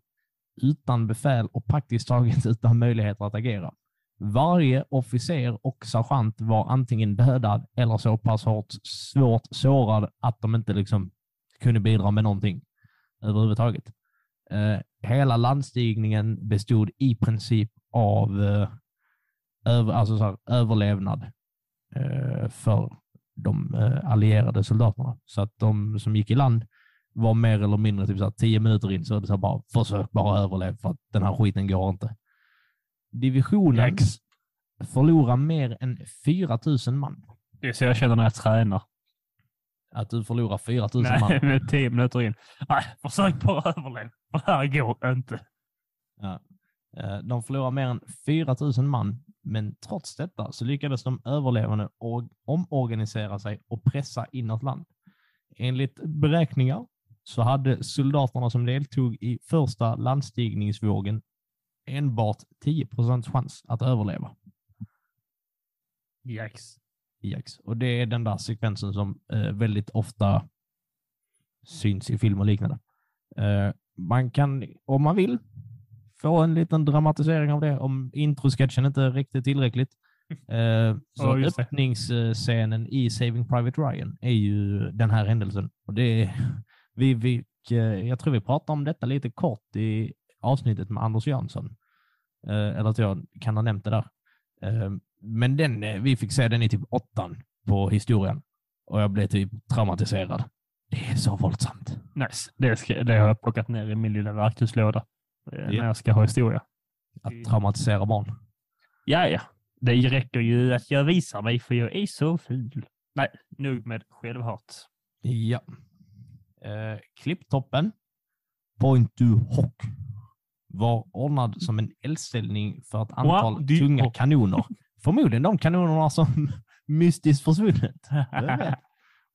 utan befäl och praktiskt taget utan möjligheter att agera. Varje officer och sergeant var antingen dödad eller så pass hårt svårt sårad att de inte liksom kunde bidra med någonting överhuvudtaget. Eh, hela landstigningen bestod i princip av eh, över, alltså så här, överlevnad eh, för de eh, allierade soldaterna. Så att de som gick i land var mer eller mindre typ så här, tio minuter in så är det så här, bara försök bara överleva för att den här skiten går inte. Divisionen Yikes. förlorar mer än 4 000 man. Det är så jag känner när jag tränar. Att du förlorar 4 000 man. Nej, med tio minuter in. Nej, försök bara överleva. För det här går inte. Ja. Eh, De förlorar mer än 4 000 man, men trots detta så lyckades de överlevande or- omorganisera sig och pressa inåt land. Enligt beräkningar så hade soldaterna som deltog i första landstigningsvågen enbart 10 procents chans att överleva. Yikes. Yikes. Och det är den där sekvensen som eh, väldigt ofta syns i film och liknande. Eh, man kan, om man vill, få en liten dramatisering av det om introsketchen inte riktigt tillräckligt. Eh, så det. öppningsscenen i Saving Private Ryan är ju den här händelsen. Och det är, vi fick, eh, jag tror vi pratade om detta lite kort i avsnittet med Anders Jönsson. Eh, eller att jag kan ha nämnt det där. Eh, men den, vi fick se den i typ åttan på historien och jag blev typ traumatiserad. Det är så våldsamt. Nice. Det, ska, det har jag plockat ner i min lilla verktygslåda. Ja. När jag ska ha historia. Att traumatisera barn. Ja, ja. Det räcker ju att jag visar mig för jag är så ful. Nej, nog med självhat. Ja. Eh, klipptoppen, Point du Hock, var ordnad som en eldställning för ett antal du tunga hoc. kanoner. Förmodligen de kanonerna som mystiskt försvunnit.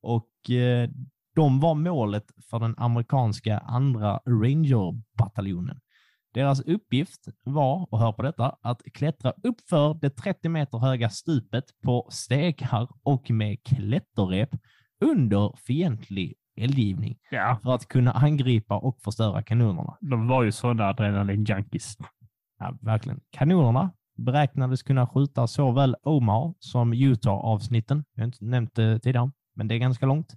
Och eh, de var målet för den amerikanska andra Ranger-bataljonen. Deras uppgift var, och hör på detta, att klättra uppför det 30 meter höga stupet på stegar och med klätterrep under fientlig eldgivning ja, för att kunna angripa och förstöra kanonerna. de var ju sådana adrenalin-junkies. Ja, verkligen. Kanonerna beräknades kunna skjuta såväl Omaha som Utah-avsnitten. Jag har inte nämnt det tidigare, men det är ganska långt.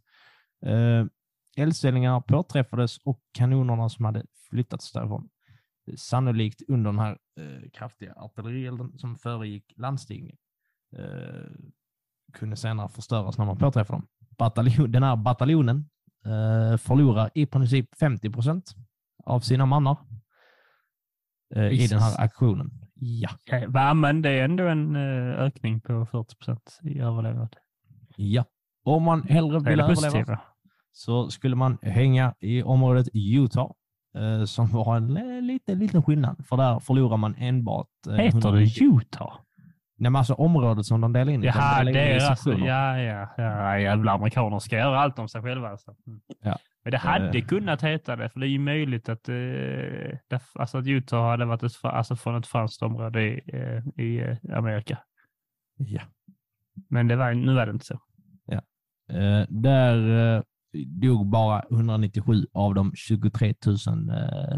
Eh, eldställningarna påträffades och kanonerna som hade flyttats därifrån. sannolikt under den här eh, kraftiga artillerielden som föregick landstigning. Eh, kunde senare förstöras när man påträffade dem. Bataljon, den här bataljonen förlorar i princip 50 procent av sina mannar eh, i den här aktionen. Ja. Okay. Men det är ändå en eh, ökning på 40 procent i överlevnad. Ja. Om man hellre vill överleva så skulle man hänga i området Utah eh, som var en liten, liten skillnad. För där förlorar man enbart... Eh, Heter det Utah? Nej, men alltså området som de delar in i. Jaha, de det är alltså, ja, ja, ja, jävla amerikaner ska göra allt om sig själva. Alltså. Mm. Ja. Men det hade uh, kunnat heta det, för det är ju möjligt att, uh, det, alltså att Utah hade varit ett, alltså från ett franskt område i, uh, i Amerika. Ja. Men det var, nu är det inte så. Ja. där dog bara 197 av de 23 000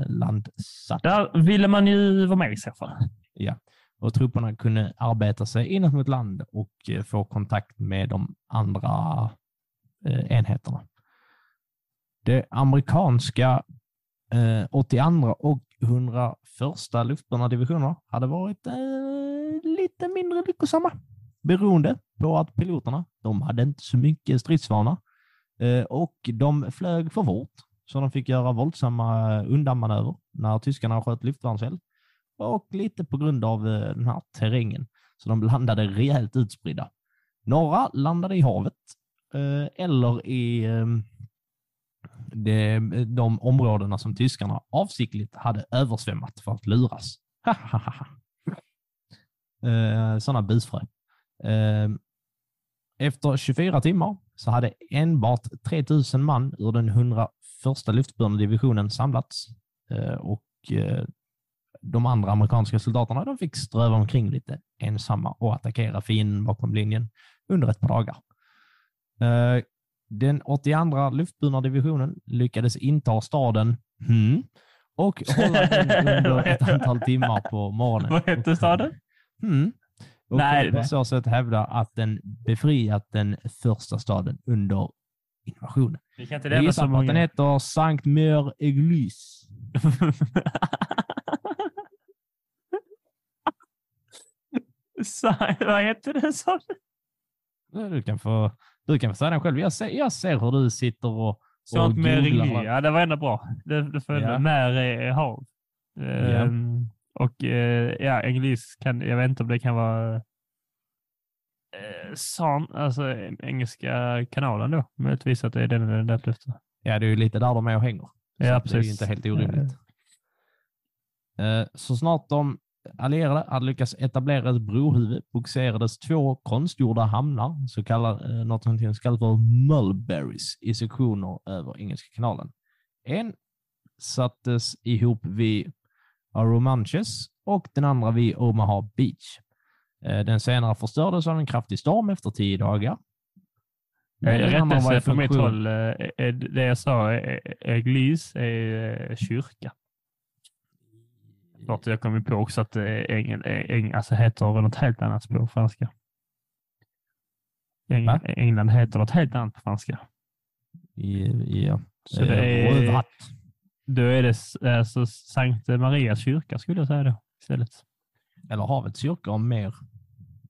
landsatta. Där ville man ju vara med i så fall. Ja och trupperna kunde arbeta sig inåt mot land och eh, få kontakt med de andra eh, enheterna. Det amerikanska eh, 82 och 101 luftburna divisionerna hade varit lite mindre lyckosamma beroende på att piloterna de hade inte så mycket stridsvana och de flög för fort så de fick göra våldsamma undanmanöver när tyskarna sköt luftvärnseld och lite på grund av eh, den här terrängen. Så de landade rejält utspridda. Några landade i havet eh, eller i ehm, de, de områdena som tyskarna avsiktligt hade översvämmat för att luras. Eh, Sådana busfrö. Ehm, efter 24 timmar så hade enbart 3000 man ur den 101 luftburna divisionen samlats och de andra amerikanska soldaterna de fick ströva omkring lite ensamma och attackera fienden bakom linjen under ett par dagar. Eh, den 82 luftburna divisionen lyckades inta staden hmm, och hålla den under ett antal timmar på morgonen. Vad hette staden? Hmm. Och Nej, på så sätt hävda att den befriat den första staden under invasionen. Vi kan inte lämna så många. den heter Sankt Meur Église. Vad hette det sa du? Kan få, du kan få säga den själv. Jag ser, jag ser hur du sitter och, Sånt med ringli. Ja, det var ändå bra. Det, det följde ja. när är hav. Ja. Ehm, och uh, ja, engelsk kan, jag vet inte om det kan vara uh, san, alltså engelska kanalen då. Möjligtvis att det är den den där efter. Ja, det är ju lite där de är och hänger. Ja, precis. Det är ju inte helt orimligt. Uh, så snart de allierade hade lyckats etablera ett brohuvud bogserades två konstgjorda hamnar, så kallar, eh, något som kallas för mulberries, i sektioner över Engelska kanalen. En sattes ihop vid Aromanches och den andra vid Omaha Beach. Eh, den senare förstördes av en kraftig storm efter tio dagar. Rättelse från mitt håll. Det jag sa, Eglis är kyrka. Klart jag kom på också att Engel, Engel, alltså heter något helt annat på franska. England, England heter något helt annat på franska. Ja. Så det är, då är det alltså Sankt Marias kyrka skulle jag säga då istället. Eller havets kyrka om mer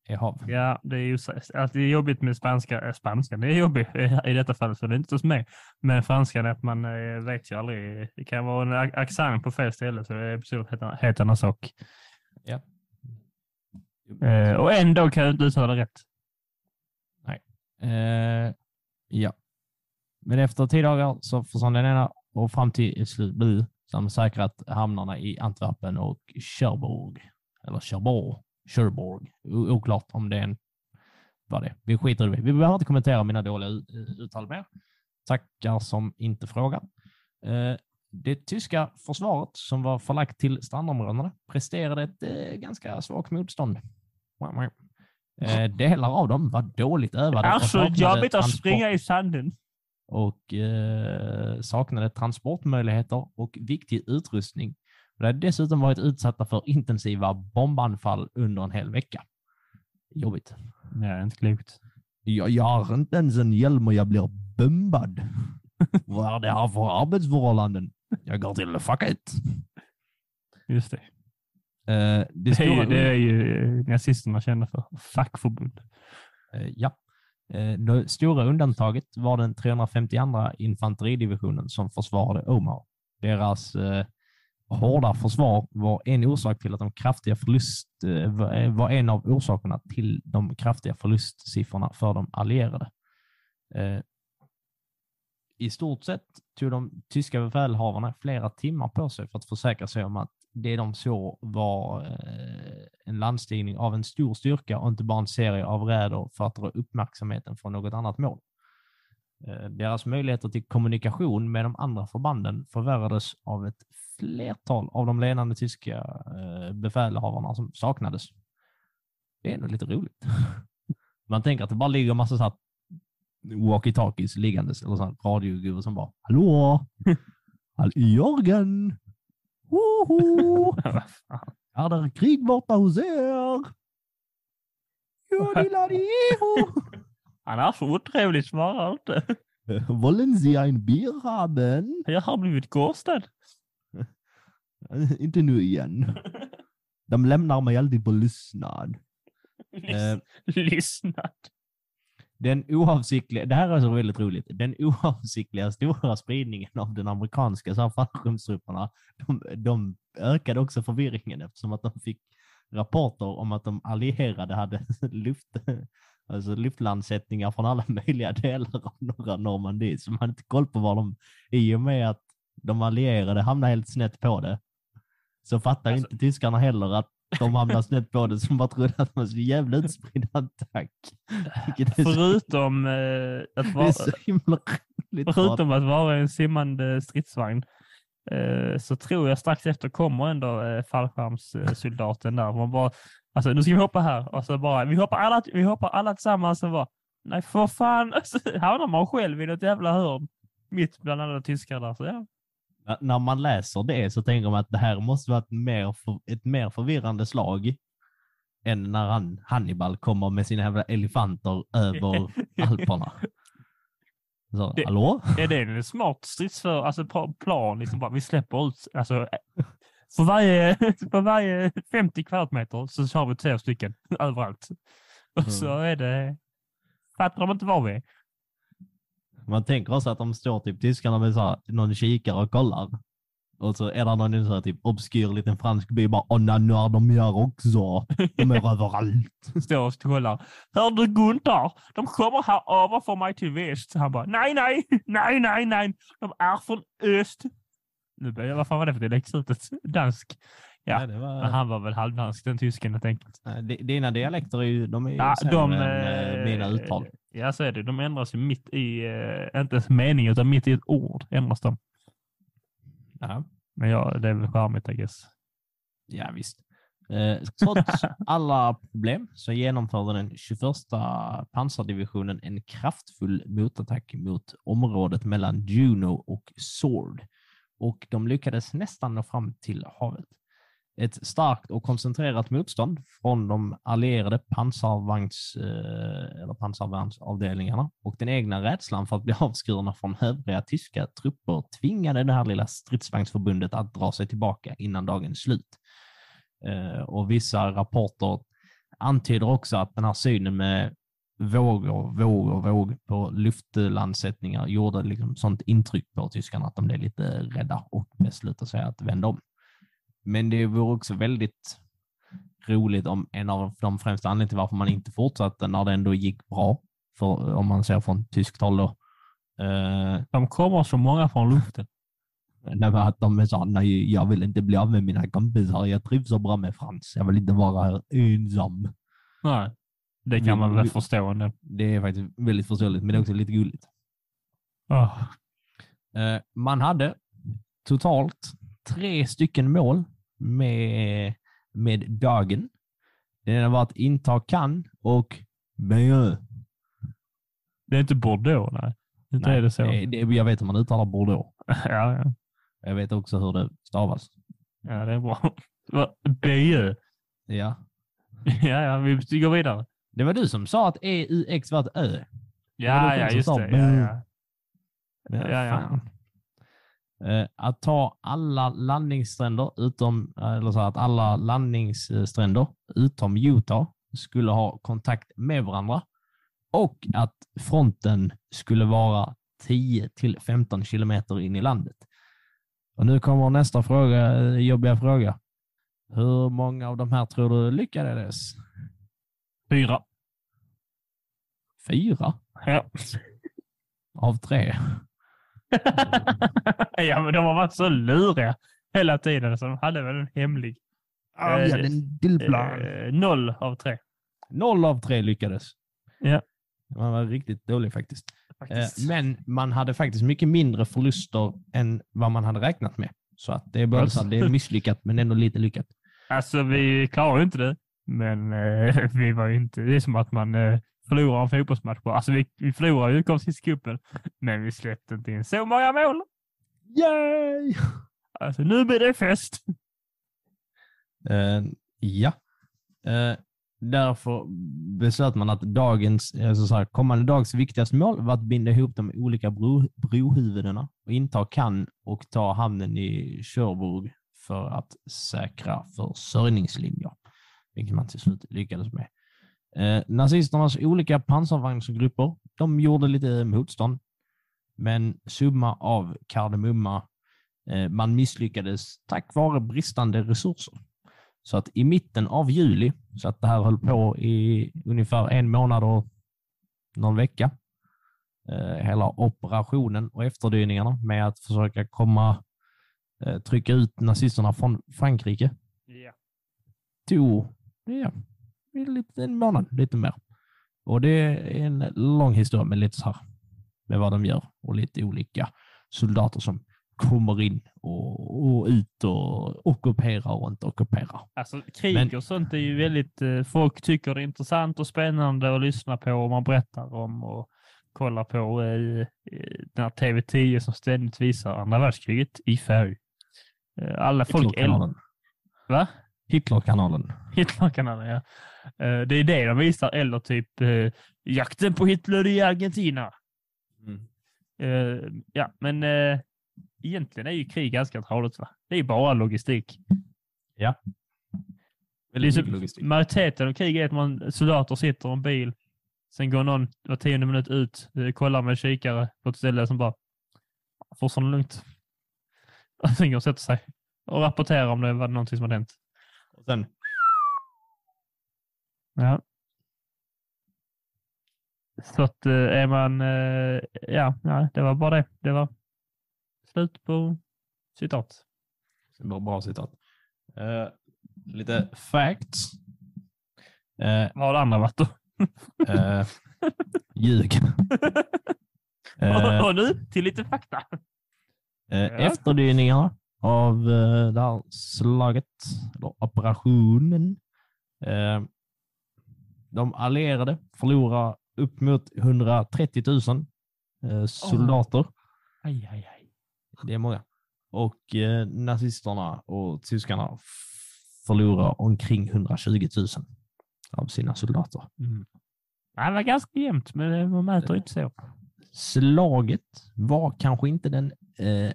är hav. Ja, det är ju alltså det är jobbigt med spanska. Äh, spanska, det är jobbigt i detta fall, så det är inte så med. Men franskan, att man äh, vet ju aldrig. Det kan vara en accent på fel ställe, så det är absolut helt annan sak. Ja. Uh, och ändå kan jag inte uttala det rätt. Nej. Uh, ja. Men efter tio dagar så försvann den ena och fram till slut som säkrat hamnarna i Antwerpen och Cherbourg. Eller Cherbourg. Sherborg. Oklart om det är en... Vad det är. Vi skiter i det. Vi behöver inte kommentera mina dåliga uttal mer. Tackar som inte frågar. Eh, det tyska försvaret som var förlagt till strandområdena presterade ett eh, ganska svagt motstånd. Eh, delar av dem var dåligt övade. Alltså jobbigt att springa i sanden. Och eh, saknade transportmöjligheter och viktig utrustning de hade dessutom varit utsatta för intensiva bombanfall under en hel vecka. Jobbigt. Nej, inte klokt. Jag, jag har inte ens en hjälm och jag blir bombad. Vad är det här för arbetsförhållanden? Jag går till fuck it. Just det. Eh, det, det, är ju, det är ju nazisterna kända för. Fackförbund. Eh, ja. Eh, det stora undantaget var den 352 infanteridivisionen som försvarade Omar. Deras eh, hårda försvar var en orsak till att de kraftiga förlust eh, eh, var en av orsakerna till de kraftiga förlustsiffrorna för de allierade. Eh, I stort sett tog de tyska befälhavarna flera timmar på sig för att försäkra sig om att det de såg var en landstigning av en stor styrka och inte bara en serie av räder för att dra uppmärksamheten från något annat mål. Eh, deras möjligheter till kommunikation med de andra förbanden förvärrades av ett flertal av de ledande tyska eh, befälhavarna som saknades. Det är nog lite roligt. Man tänker att det bara ligger en massa walkie-talkies liggandes eller radiogubbar som bara ”Hallå! Hallå Jörgen! Woho! är det krig borta hos er? Han är så otrevlig, svarar inte. Wollen Sie ein Bier haben? Jag har blivit ghostad. inte nu igen. De lämnar mig alltid på lyssnad. Lys lyssnad. Den oavsiktliga, det här är så väldigt roligt, den oavsiktliga stora spridningen av den amerikanska fallskärmstrupperna, de, de ökade också förvirringen eftersom att de fick rapporter om att de allierade hade luft, alltså luftlandsättningar från alla möjliga delar av norra Normandie, så man hade inte koll på var de, i och med att de allierade hamnade helt snett på det, så fattar alltså, inte tyskarna heller att de hamnar snett på det som bara trodde att man skulle jävla utspridd attack. Förutom, eh, att vara, förutom att vara en simmande stridsvagn så tror jag strax efter kommer ändå eh, fallskärmssoldaten där. Man bara, alltså, nu ska vi hoppa här och så bara, vi hoppar alla, vi hoppar alla tillsammans och bara, nej för fan, alltså, hamnar man själv i något jävla hörn mitt bland alla tyskar där. Så, ja när man läser det så tänker man att det här måste vara ett mer, ett mer förvirrande slag än när han, Hannibal kommer med sina jävla elefanter över Alperna. Så, det, hallå? Är det en smart stridsför, alltså plan, liksom bara, vi släpper ut, alltså för varje, för varje 50 kvadratmeter så har vi två stycken överallt. Och mm. så är det, fattar de inte var vi är. Man tänker också att de står typ tyskarna med så här, någon kikare och kollar. Och så är det någon så här, typ obskyr liten fransk by bara åh nej, nu är de här också. De är överallt. Står och kollar. Hör du Gunther? De kommer här över för mig till väst. Han bara nej, nej, nej, nej, nej. De är från öst. Nu börjar jag, vad fan var det för dialektslutet? Dansk. Ja, Nej, var... han var väl halvdansk den tysken helt enkelt. Dina dialekter är ju, de är ju ja, de, än äh, mina uttal. Ja, så är det. De ändras ju mitt i, äh, inte ens mening, utan mitt i ett ord ändras de. Ja. Men ja, det är väl charmigt, I guess. Ja, visst. Eh, trots alla problem så genomförde den 21 pansardivisionen en kraftfull motattack mot området mellan Juno och Sword och de lyckades nästan nå fram till havet ett starkt och koncentrerat motstånd från de allierade pansarvagns, eh, eller pansarvärnsavdelningarna och den egna rädslan för att bli avskurna från övriga tyska trupper tvingade det här lilla stridsvagnsförbundet att dra sig tillbaka innan dagens slut. Eh, och vissa rapporter antyder också att den här synen med vågor, vågor, våg på luftlandsättningar gjorde liksom sånt intryck på tyskarna att de blev lite rädda och beslutade sig att vända om. Men det vore också väldigt roligt om en av de främsta anledningarna till varför man inte fortsatte när det ändå gick bra, för, om man ser från tyskt håll då. Uh, de kommer så många från luften. Nej, att de sa nej, jag vill inte bli av med mina kompisar. Jag trivs så bra med Frans. Jag vill inte vara här ensam. Nej, det kan man väl förstå ändå. Det är faktiskt väldigt förståeligt, men det är också lite gulligt. Oh. Man hade totalt tre stycken mål med, med dagen. Den ena var att inta Cannes och Bayeux. Det är inte Bordeaux, nej. Inte nej, är det så. Det, det, jag vet hur man uttalar Bordeaux. ja, ja. Jag vet också hur det stavas. Ja, det är bra. Bayeux. Ja. ja, ja, vi går vidare. Det var du som sa att EUX var ett Ö. Ja, ja, just det. Ja, ja. Ja, ja. Eh, att ta alla landningsstränder utom, eller så att alla landningsstränder utom Utah skulle ha kontakt med varandra och att fronten skulle vara 10 till 15 kilometer in i landet. Och nu kommer nästa fråga, jobbiga fråga. Hur många av de här tror du lyckades? Fyra. Fyra? Ja. Av tre? ja, men de har varit så luriga hela tiden, så de hade väl en hemlig. Ja, eh, en dillplan. Eh, noll av tre. Noll av tre lyckades. Ja. Man var riktigt dålig faktiskt. faktiskt. Eh, men man hade faktiskt mycket mindre förluster än vad man hade räknat med. Så att det är bara så det är misslyckat, men ändå lite lyckat. Alltså, vi klarar ju inte det, men eh, vi var inte... Det är som att man eh, förlorar en fotbollsmatch. Alltså, vi, vi förlorar ju utgångscupen, men vi släppte inte in så många mål. Yay! Alltså, nu blir det fest. Uh, ja. Uh, därför beslöt man att dagens, alltså så här, kommande dags viktigaste mål var att binda ihop de olika bro, brohuvudena och inta Cannes och ta hamnen i Cherbourg för att säkra försörjningslinjer, vilket man till slut lyckades med. Eh, nazisternas olika pansarvagnsgrupper, de gjorde lite motstånd, men summa av kardemumma, eh, man misslyckades tack vare bristande resurser. Så att i mitten av juli, så att det här höll på i ungefär en månad och någon vecka, eh, hela operationen och efterdyningarna med att försöka komma, eh, trycka ut nazisterna från Frankrike, ja. tog ja, en månad, lite mer. Och det är en lång historia med lite så här, med vad de gör och lite olika soldater som kommer in och, och ut och ockuperar och inte ockuperar. Alltså krig Men, och sånt är ju väldigt, eh, folk tycker det är intressant och spännande att lyssna på och man berättar om och kollar på eh, den här TV10 som ständigt visar andra världskriget i färg. Eh, alla folk... Hitlerkanalen. Va? Hitlerkanalen. Hitlerkanalen, ja. Eh, det är det de visar, eller typ eh, jakten på Hitler i Argentina. Mm. Eh, ja, men egentligen är ju krig ganska tråkigt. Va? Det är bara logistik. Ja. Väldigt logistik. Majoriteten av krig är att man, soldater sitter i en bil, sen går någon var tionde minut ut, kollar med kikare på ett ställe som bara fortfarande lugnt. Och sen går och sätter sig och rapporterar om det var någonting som har hänt. Och sen Ja. Så att eh, är man, eh, ja, nej, det var bara det. Det var slut på citat. Det var bra citat. Uh, lite facts. Uh, Vad har det andra varit då? uh, ljug. uh, och nu till lite fakta. Uh, ja. Efterdyningarna av uh, det här slaget, eller operationen, de allierade förlorar upp mot 130 000 eh, soldater. Oh. Aj, aj, aj. Det är många. Och eh, nazisterna och tyskarna förlorar omkring 120 000 av sina soldater. Mm. Det var ganska jämnt, men man mäter inte så. Slaget var kanske inte den eh,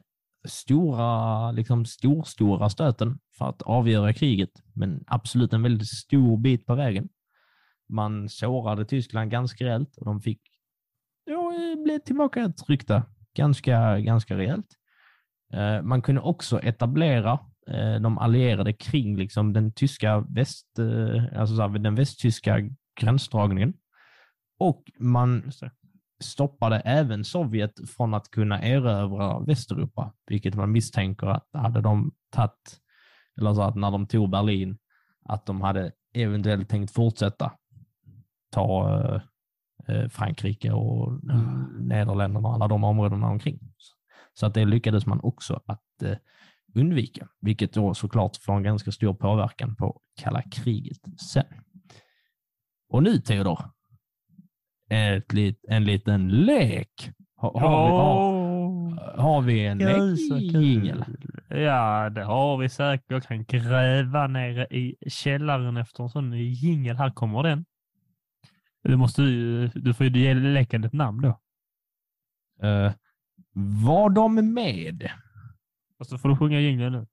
stora, liksom storstora stöten för att avgöra kriget, men absolut en väldigt stor bit på vägen. Man sårade Tyskland ganska rejält och de fick ja, bli tillbakatryckta ganska, ganska rejält. Eh, man kunde också etablera eh, de allierade kring liksom den tyska väst, eh, alltså den västtyska gränsdragningen. Och man stoppade även Sovjet från att kunna erövra Västeuropa, vilket man misstänker att hade de tagit, eller så att när de tog Berlin, att de hade eventuellt tänkt fortsätta ta eh, Frankrike och mm. Nederländerna och alla de områdena omkring. Så att det lyckades man också att eh, undvika, vilket då såklart får en ganska stor påverkan på kalla kriget sen. Och nu Theodor, ett lit, en liten lek. Har, har, vi, har, har vi en lek? Ja, det har vi säkert. Jag kan gräva nere i källaren efter en sån jingel. Här kommer den. Du, måste, du får ju ge leken ett namn då. Uh, var de med Och så får du sjunga jingeln nu.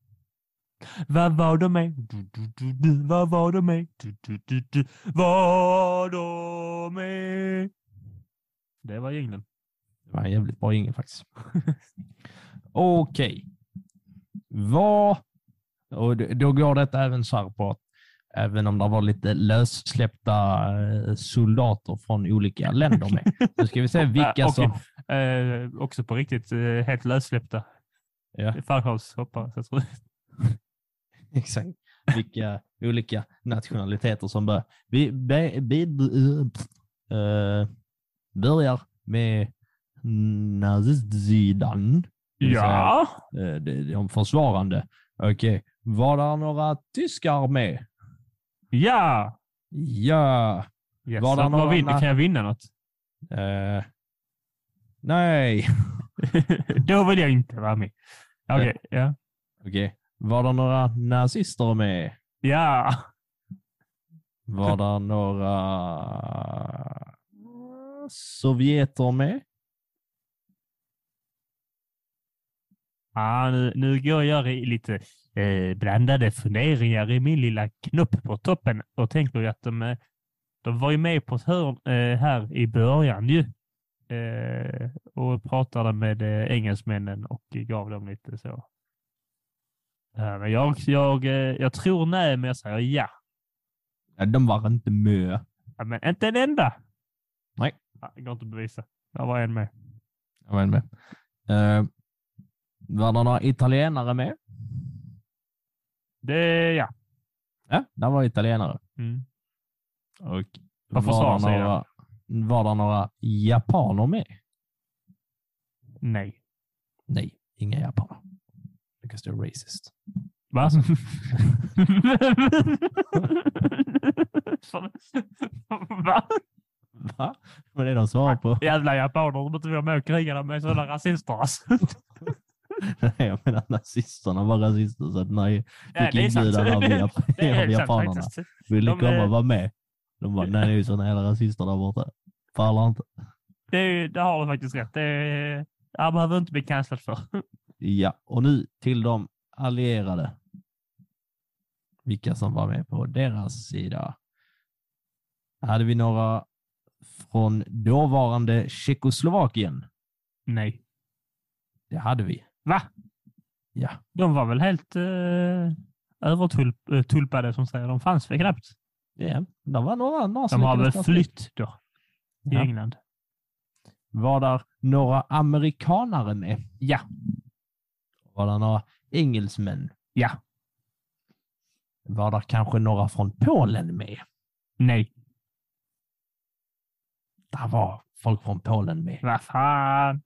Vad var de med? Vad var de med? Var de med? Det var jingeln. Det var en jävligt bra jingel faktiskt. Okej. Vad... Och då går detta även så här på att även om det var lite lössläppta eh, soldater från olika länder med. Nu ska vi se vilka som... Eh, också på riktigt eh, helt lössläppta. Ja. Fallskärmshoppare. Exakt. Vilka olika nationaliteter som börjar. Vi be, be, eh, börjar med. Det vill säga, Ja. eh, de, de försvarande. Okej, var det några tyskar med? Ja. Ja. Yes. Var det några vinner? na- Kan jag vinna något? Eh, nej. Då vill jag inte vara med. Okej, ja. Okej. Var det några nazister med? Ja. Var det några sovjeter med? Ah, nu, nu går jag i lite eh, blandade funderingar i min lilla knopp på toppen och tänker ju att de, eh, de var ju med på ett hörn eh, här i början ju. Eh, och pratade med eh, engelsmännen och gav dem lite så. Eh, men jag, jag, eh, jag tror nej, men jag säger ja. Ja, de var inte med. ja men inte en enda. Nej. Det går inte att bevisa. Det var en med. Jag var med. Eh, var det några italienare med? Det, ja. Ja, det var italienare. Mm. Och På var, det några, var det några japaner med? Nej. Nej, inga japaner. Because they're racist. Va? Va? Va? Vad är det de svarar på? Jävla japaner, de inte vara med och kriga, de är sådana rasister alltså. Nej, jag menar nazisterna var rasister så att nej, Ja, fick det är sant. inbjudan av, jap Det är av helt sant japanerna. Vill ni De komma och vara med? De bara, nej det är ju sådana jävla rasister där borta. Pallar inte. Det, är- det har du faktiskt rätt. Det är, jag behöver inte bli cancellad för. Ja, och nu till de allierade. Vilka som var med på deras sida. Hade vi några från dåvarande Tjeckoslovakien? Nej. Det hade vi. Va? Ja, De var väl helt uh, övertulpade som säger. De fanns väl knappt. ja. det var några, några De har väl flytt då. I Ja. England. Var där några amerikanare med? Ja. Var det några engelsmän? Ja. Var där kanske några från Polen med? Nej. Där var folk från Polen med. Vad fan.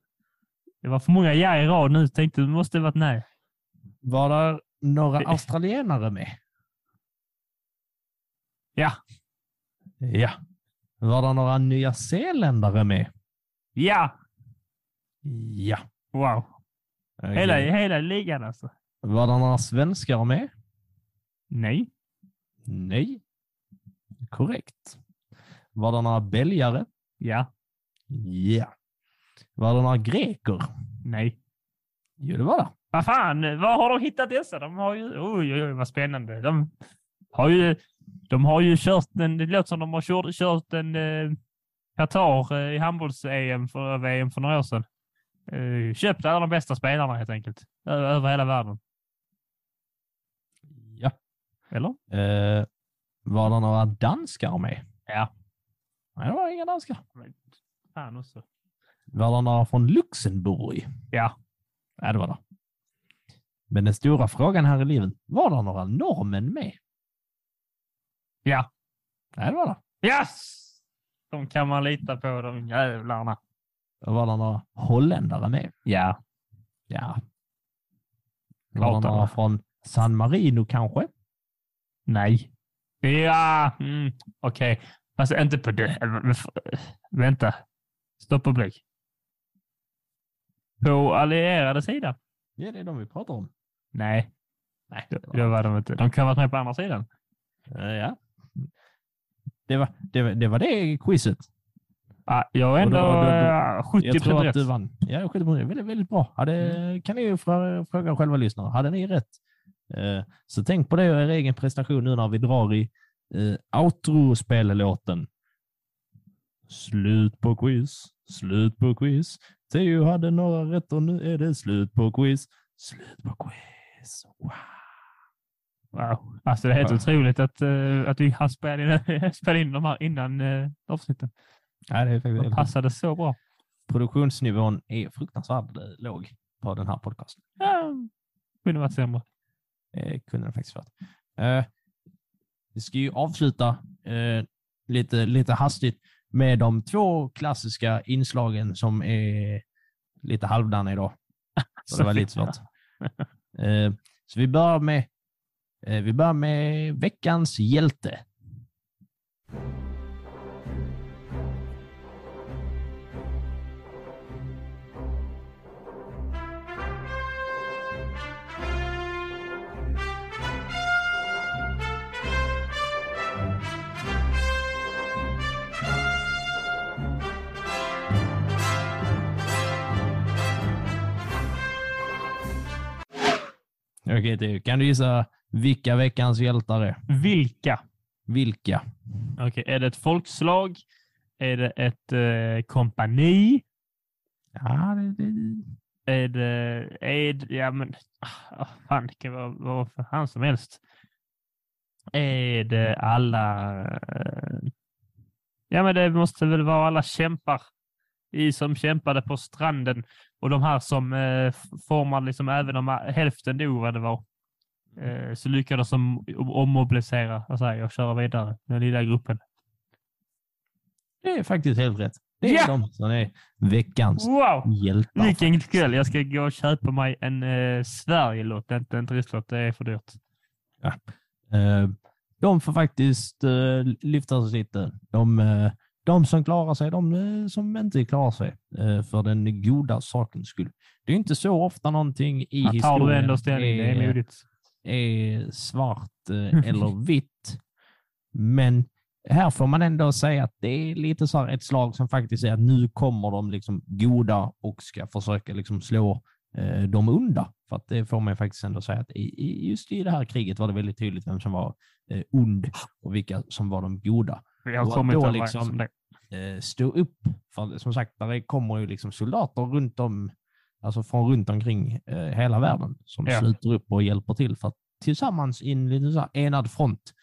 Det var för många ja i rad nu. Tänkte det måste varit nej. Var där några Det- australienare med? Ja. Ja. Var det några nya zeeländare med? Ja. Ja. Wow. Okej. Hela, hela ligan alltså. Var det några svenskar med? Nej. Nej. Korrekt. Var det några belgare? Ja. Ja. Var det några greker? Nej. Jo, det var det. Vad fan, var har de hittat dessa? De har ju, oj, oj, oj, vad spännande. De har ju, de har ju kört en, det låter som de har kört, kört en eh, Qatar eh, i handbolls-EM för, VM för några år sedan. Eh, köpt alla de bästa spelarna helt enkelt. Ö- över hela världen. Ja. Eller? Eh, var det några danskar med? Ja. Nej, det var inga danskar. Men, fan också. Var det några från Luxemburg? Ja. Ja, det var det. Men den stora frågan här i livet, var det några norrmän med? Ja. Nej, det var det. Yes! De kan man lita på, de jävlarna. Var det några holländare med? Ja. Ja. Var det några från San Marino kanske? Nej. Ja, mm, okej. Fast inte på det. Vänta. Stopp och blick. På allierade sidan? Ja, det är de vi pratar om. Nej, Nej, det, det var de inte. De kan ha varit med på andra sidan. Eh, Ja. Det var det, var- det var det quizet. Ja, jag är ändå då, då, då, 70 Jag tror att du vann. Ja, 70 väldigt, väldigt bra. Hade, mm. Kan ni ju fråga själva lyssnare. Hade ni rätt? Eh, så tänk på det och er egen prestation nu när vi drar i eh, outro-spellåten. Slut på quiz, slut på quiz. Theo hade några rätt och nu är det slut på quiz. Slut på quiz. Wow. Wow. Alltså det är helt wow. otroligt att, uh, att vi har spelat in, spela in de här innan uh, avsnitten. Ja, det är faktiskt de passade så bra. Produktionsnivån är fruktansvärt eh, låg på den här podcasten. Ja, kunde varit sämre. Det kunde det faktiskt varit. Uh, vi ska ju avsluta uh, lite, lite hastigt med de två klassiska inslagen som är lite halvdana idag. Så det var lite svårt. uh, så vi börjar med Eh, vi börjar med veckans hjälte. Okej, okay, kan du gissa vilka veckans hjältar är? Vilka? Vilka? Okej, okay, är det ett folkslag? Är det ett eh, kompani? Ja, det, det... Är det... Är det ja, men... Oh, fan, det kan vara vad för han som helst. Är det alla... Eh, ja, men det måste väl vara alla kämpar i som kämpade på stranden och de här som eh, formade, liksom, även om hälften dog vad det var, eh, så lyckades de ommobilisera och, och köra vidare, den lilla gruppen. Det är faktiskt helt rätt. Det är yeah! de som är veckans wow! hjältar. Vilken kväll. Jag ska gå och köpa mig en eh, Sverigelott, inte en turistlott. Det är för dyrt. Ja. Eh, de får faktiskt eh, lyfta sig lite. De, eh, de som klarar sig, de eh, som inte klarar sig eh, för den goda sakens skull. Det är inte så ofta någonting i historien tar du ändå ställning, är, det är modigt. är svart eh, eller vitt. Men här får man ändå säga att det är lite så ett slag som faktiskt är att nu kommer de liksom goda och ska försöka liksom slå eh, dem unda. För att det får man faktiskt ändå säga att i, just i det här kriget var det väldigt tydligt vem som var eh, ond och vilka som var de goda. Jag och att då liksom eh, stå upp, för som sagt, där kommer ju liksom soldater runt om, alltså från runt omkring eh, hela världen som ja. sluter upp och hjälper till för att tillsammans i en lite så enad front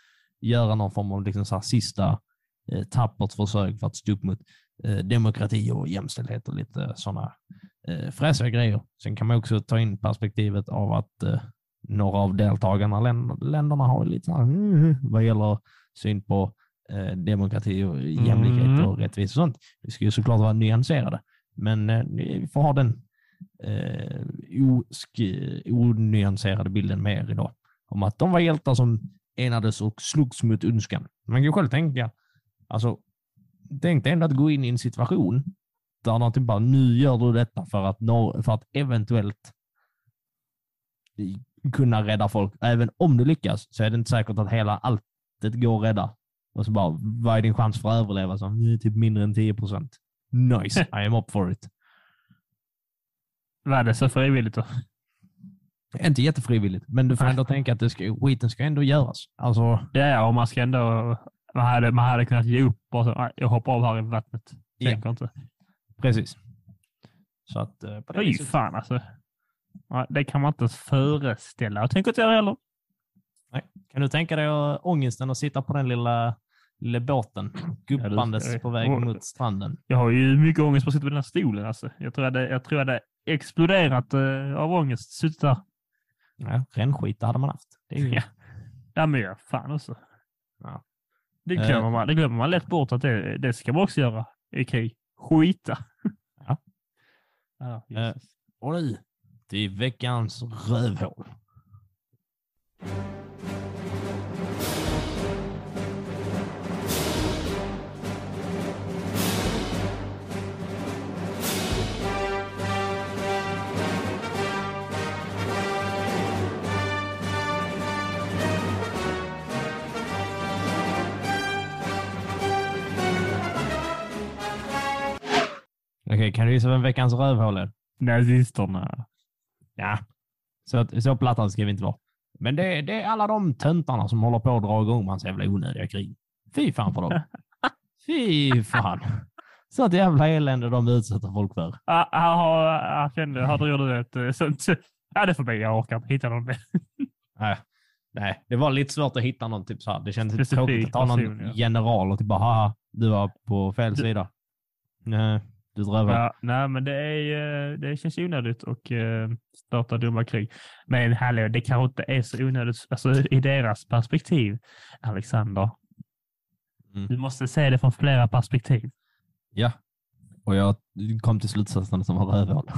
göra någon form av liksom så sista eh, tappert försök för att stå upp mot eh, demokrati och jämställdhet och lite sådana eh, fräsiga grejer. Sen kan man också ta in perspektivet av att eh, några av deltagarna länderna har lite så här, mm, vad gäller syn på eh, demokrati och jämlikhet mm. och rättvisa och sånt. Vi ska ju såklart vara nyanserade, men eh, vi får ha den eh, onyanserade bilden med er idag. Om att de var hjältar som enades och slogs mot önskan. Man kan själv tänka, alltså, tänk dig ändå att gå in i en situation där någonting bara, nu gör du detta för att, för att eventuellt kunna rädda folk. Även om du lyckas så är det inte säkert att hela alltet går att rädda. Och så bara, vad är din chans för att överleva? Så, typ mindre än 10 procent. Nice, I am up for it. Vad är det så frivilligt då? Inte jättefrivilligt, men du får ändå tänka att det ska, skiten ska ändå göras. Alltså... Ja, och man ska ändå... Man hade, man hade kunnat ge upp och så, jag hoppar av här i vattnet. Tänker ja. inte. Precis. Så att, eh, på det Fy fan alltså. Det kan man inte föreställa. Jag tänker inte göra heller. Nej. Kan du tänka dig ångesten att sitta på den lilla, lilla båten guppandes på väg mot stranden? Jag har ju mycket ångest på att sitta på den här stolen. Alltså. Jag tror jag hade, jag tror jag hade exploderat uh, av ångest. Suttit där. Ja, rännskit hade man haft. Det är ju... ja. ja, men ja, fan också. Ja. Det, glömmer uh, man, det glömmer man lätt bort att det, det ska man också göra i krig. Skita. Ja. ja uh, och nu till veckans rövhål. Okej, okay, kan du gissa vem veckans rövhål är? Nazisterna. Ja, så, så platta ska vi inte vara. Men det, det är alla de töntarna som håller på att dra igång massa jävla onödiga krig. Fy fan för dem. Fy fan. Så ett jävla elände de utsätter folk för. Ja, jag kände, hade du ett sånt... Ja, det får bli. Jag orkar hitta någon mer. Nej. Nej, det var lite svårt att hitta någon typ så här. Det kändes tråkigt att ta någon person, ja. general och typ bara, du var på fel sida. Nej, du drövar. Ja, nej, men det, är, det känns onödigt att uh, starta dumma krig. Men hallå, det kanske inte är så onödigt alltså, i deras perspektiv, Alexander. Mm. Du måste se det från flera perspektiv. Ja, och jag kom till slutsatsen som var rövhål.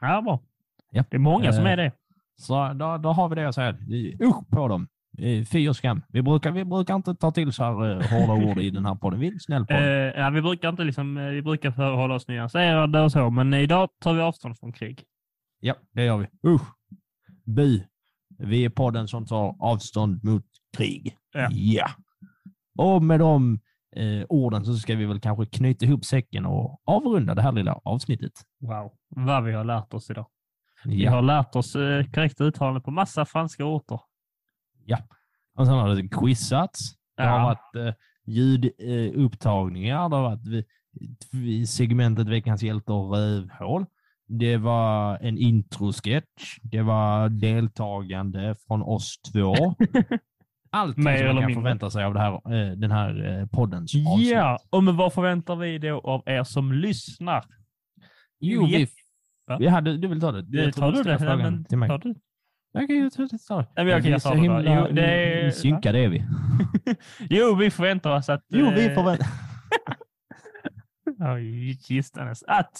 Ja, bra. Ja. Det är många som är det. Så då, då har vi det jag säger. Usch på dem. Fy och skam. Vi brukar, vi brukar inte ta till så här uh, hårda ord i den här podden. Vi är snäll på uh, ja, Vi brukar inte liksom, vi brukar förhålla oss nyanserade och så, men idag tar vi avstånd från krig. Ja, det gör vi. Usch. Bu. Vi är podden som tar avstånd mot krig. Ja. ja. Och med de eh, orden så ska vi väl kanske knyta ihop säcken och avrunda det här lilla avsnittet. Wow, vad vi har lärt oss idag. Vi ja. har lärt oss eh, korrekta uttalanden på massa franska orter. Ja, och sen har det quizats. Det ja. har varit eh, ljudupptagningar. Eh, det har varit vi, segmentet Veckans hjälte och rövhål. Det var en introsketch. Det var deltagande från oss två. Mer som man kan förvänta sig av här, eh, den här eh, poddens avsnitt. Ja, och men vad förväntar vi då av er som lyssnar? Jo, vi, vi hade, du vill ta det? Du, tar du det? Frågan men, till mig. Tar du? Jag kan ju ta det. Nej, men jag kan jag ta det. Himla, jo, det är... Synkade är vi. jo, vi förväntar oss att... Jo, vi eh, förväntar gistanes. Att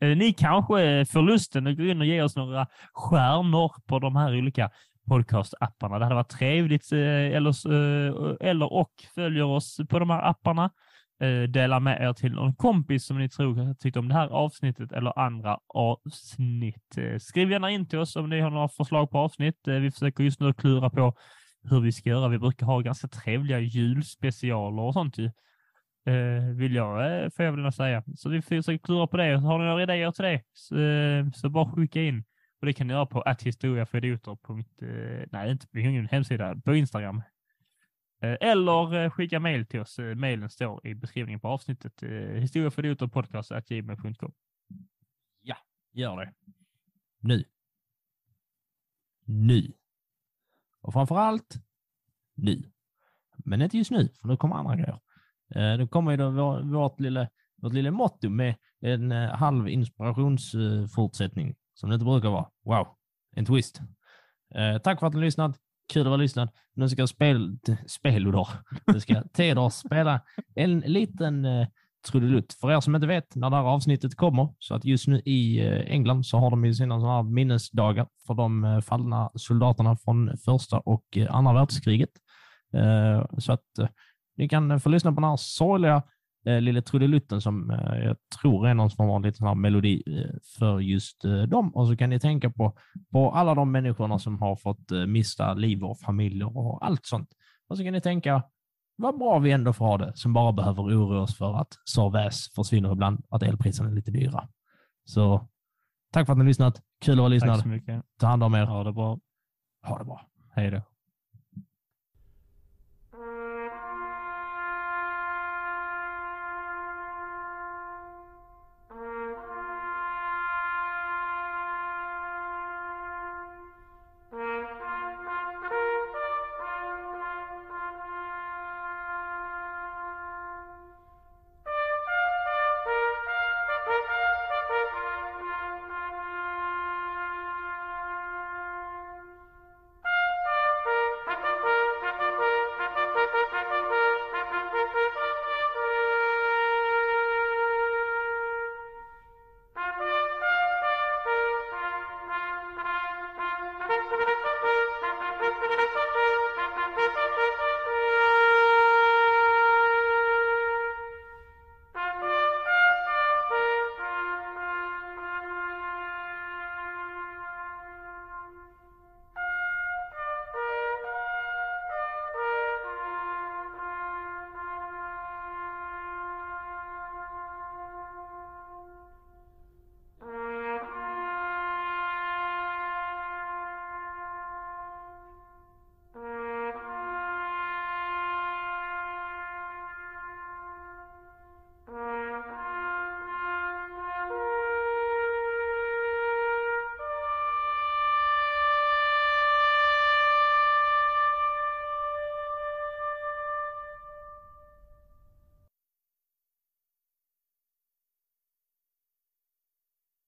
eh, ni kanske får lusten att gå in och ge oss några stjärnor på de här olika podcast-apparna. Det hade varit trevligt. Eh, eller, eh, eller och följer oss på de här apparna. Eh, dela med er till någon kompis som ni tror tyckte om det här avsnittet eller andra avsnitt. Eh, skriv gärna in till oss om ni har några förslag på avsnitt. Eh, vi försöker just nu klura på hur vi ska göra. Vi brukar ha ganska trevliga julspecialer och sånt ju. vill jag, får jag väl säga. Så vi försöker klura på det. Har ni några idéer till det så, så bara skicka in. Och det kan ni göra på atthistoriaföridioter. Eh, nej, inte på ingen hemsida, på Instagram. Eh, eller eh, skicka mail till oss. Eh, mailen står i beskrivningen på avsnittet. historiaföridioterpodcast.gmail.com. Ja, gör det. Nu. Nu. Och framför allt nu. Men inte just nu, för nu kommer andra grejer. Nu kommer ju då vårt lilla, vårt lilla motto med en halv inspirationsfortsättning som det inte brukar vara. Wow, en twist. Tack för att ni har lyssnat. Kul att vara lyssnad. Nu ska spel, spelodor. Nu ska Teder spela en liten eh, trudelutt. För er som inte vet när det här avsnittet kommer, så att just nu i eh, England så har de ju sina sådana här minnesdagar för de eh, fallna soldaterna från första och eh, andra världskriget. Så att ni kan få lyssna på den här sorgliga eh, Lille Trudelutten som eh, jag tror är någon form av liten sån melodi eh, för just eh, dem. Och så kan ni tänka på, på alla de människorna som har fått eh, mista liv och familjer och allt sånt. Och så kan ni tänka, vad bra vi ändå får ha det, som bara behöver oroa oss för att SARVÄS försvinner ibland, att elpriserna är lite dyra. Så tack för att ni har lyssnat. Kul att ha lyssnat. Tack så mycket. Ta hand om er. Ha det bra. Ha det bra. Hej då.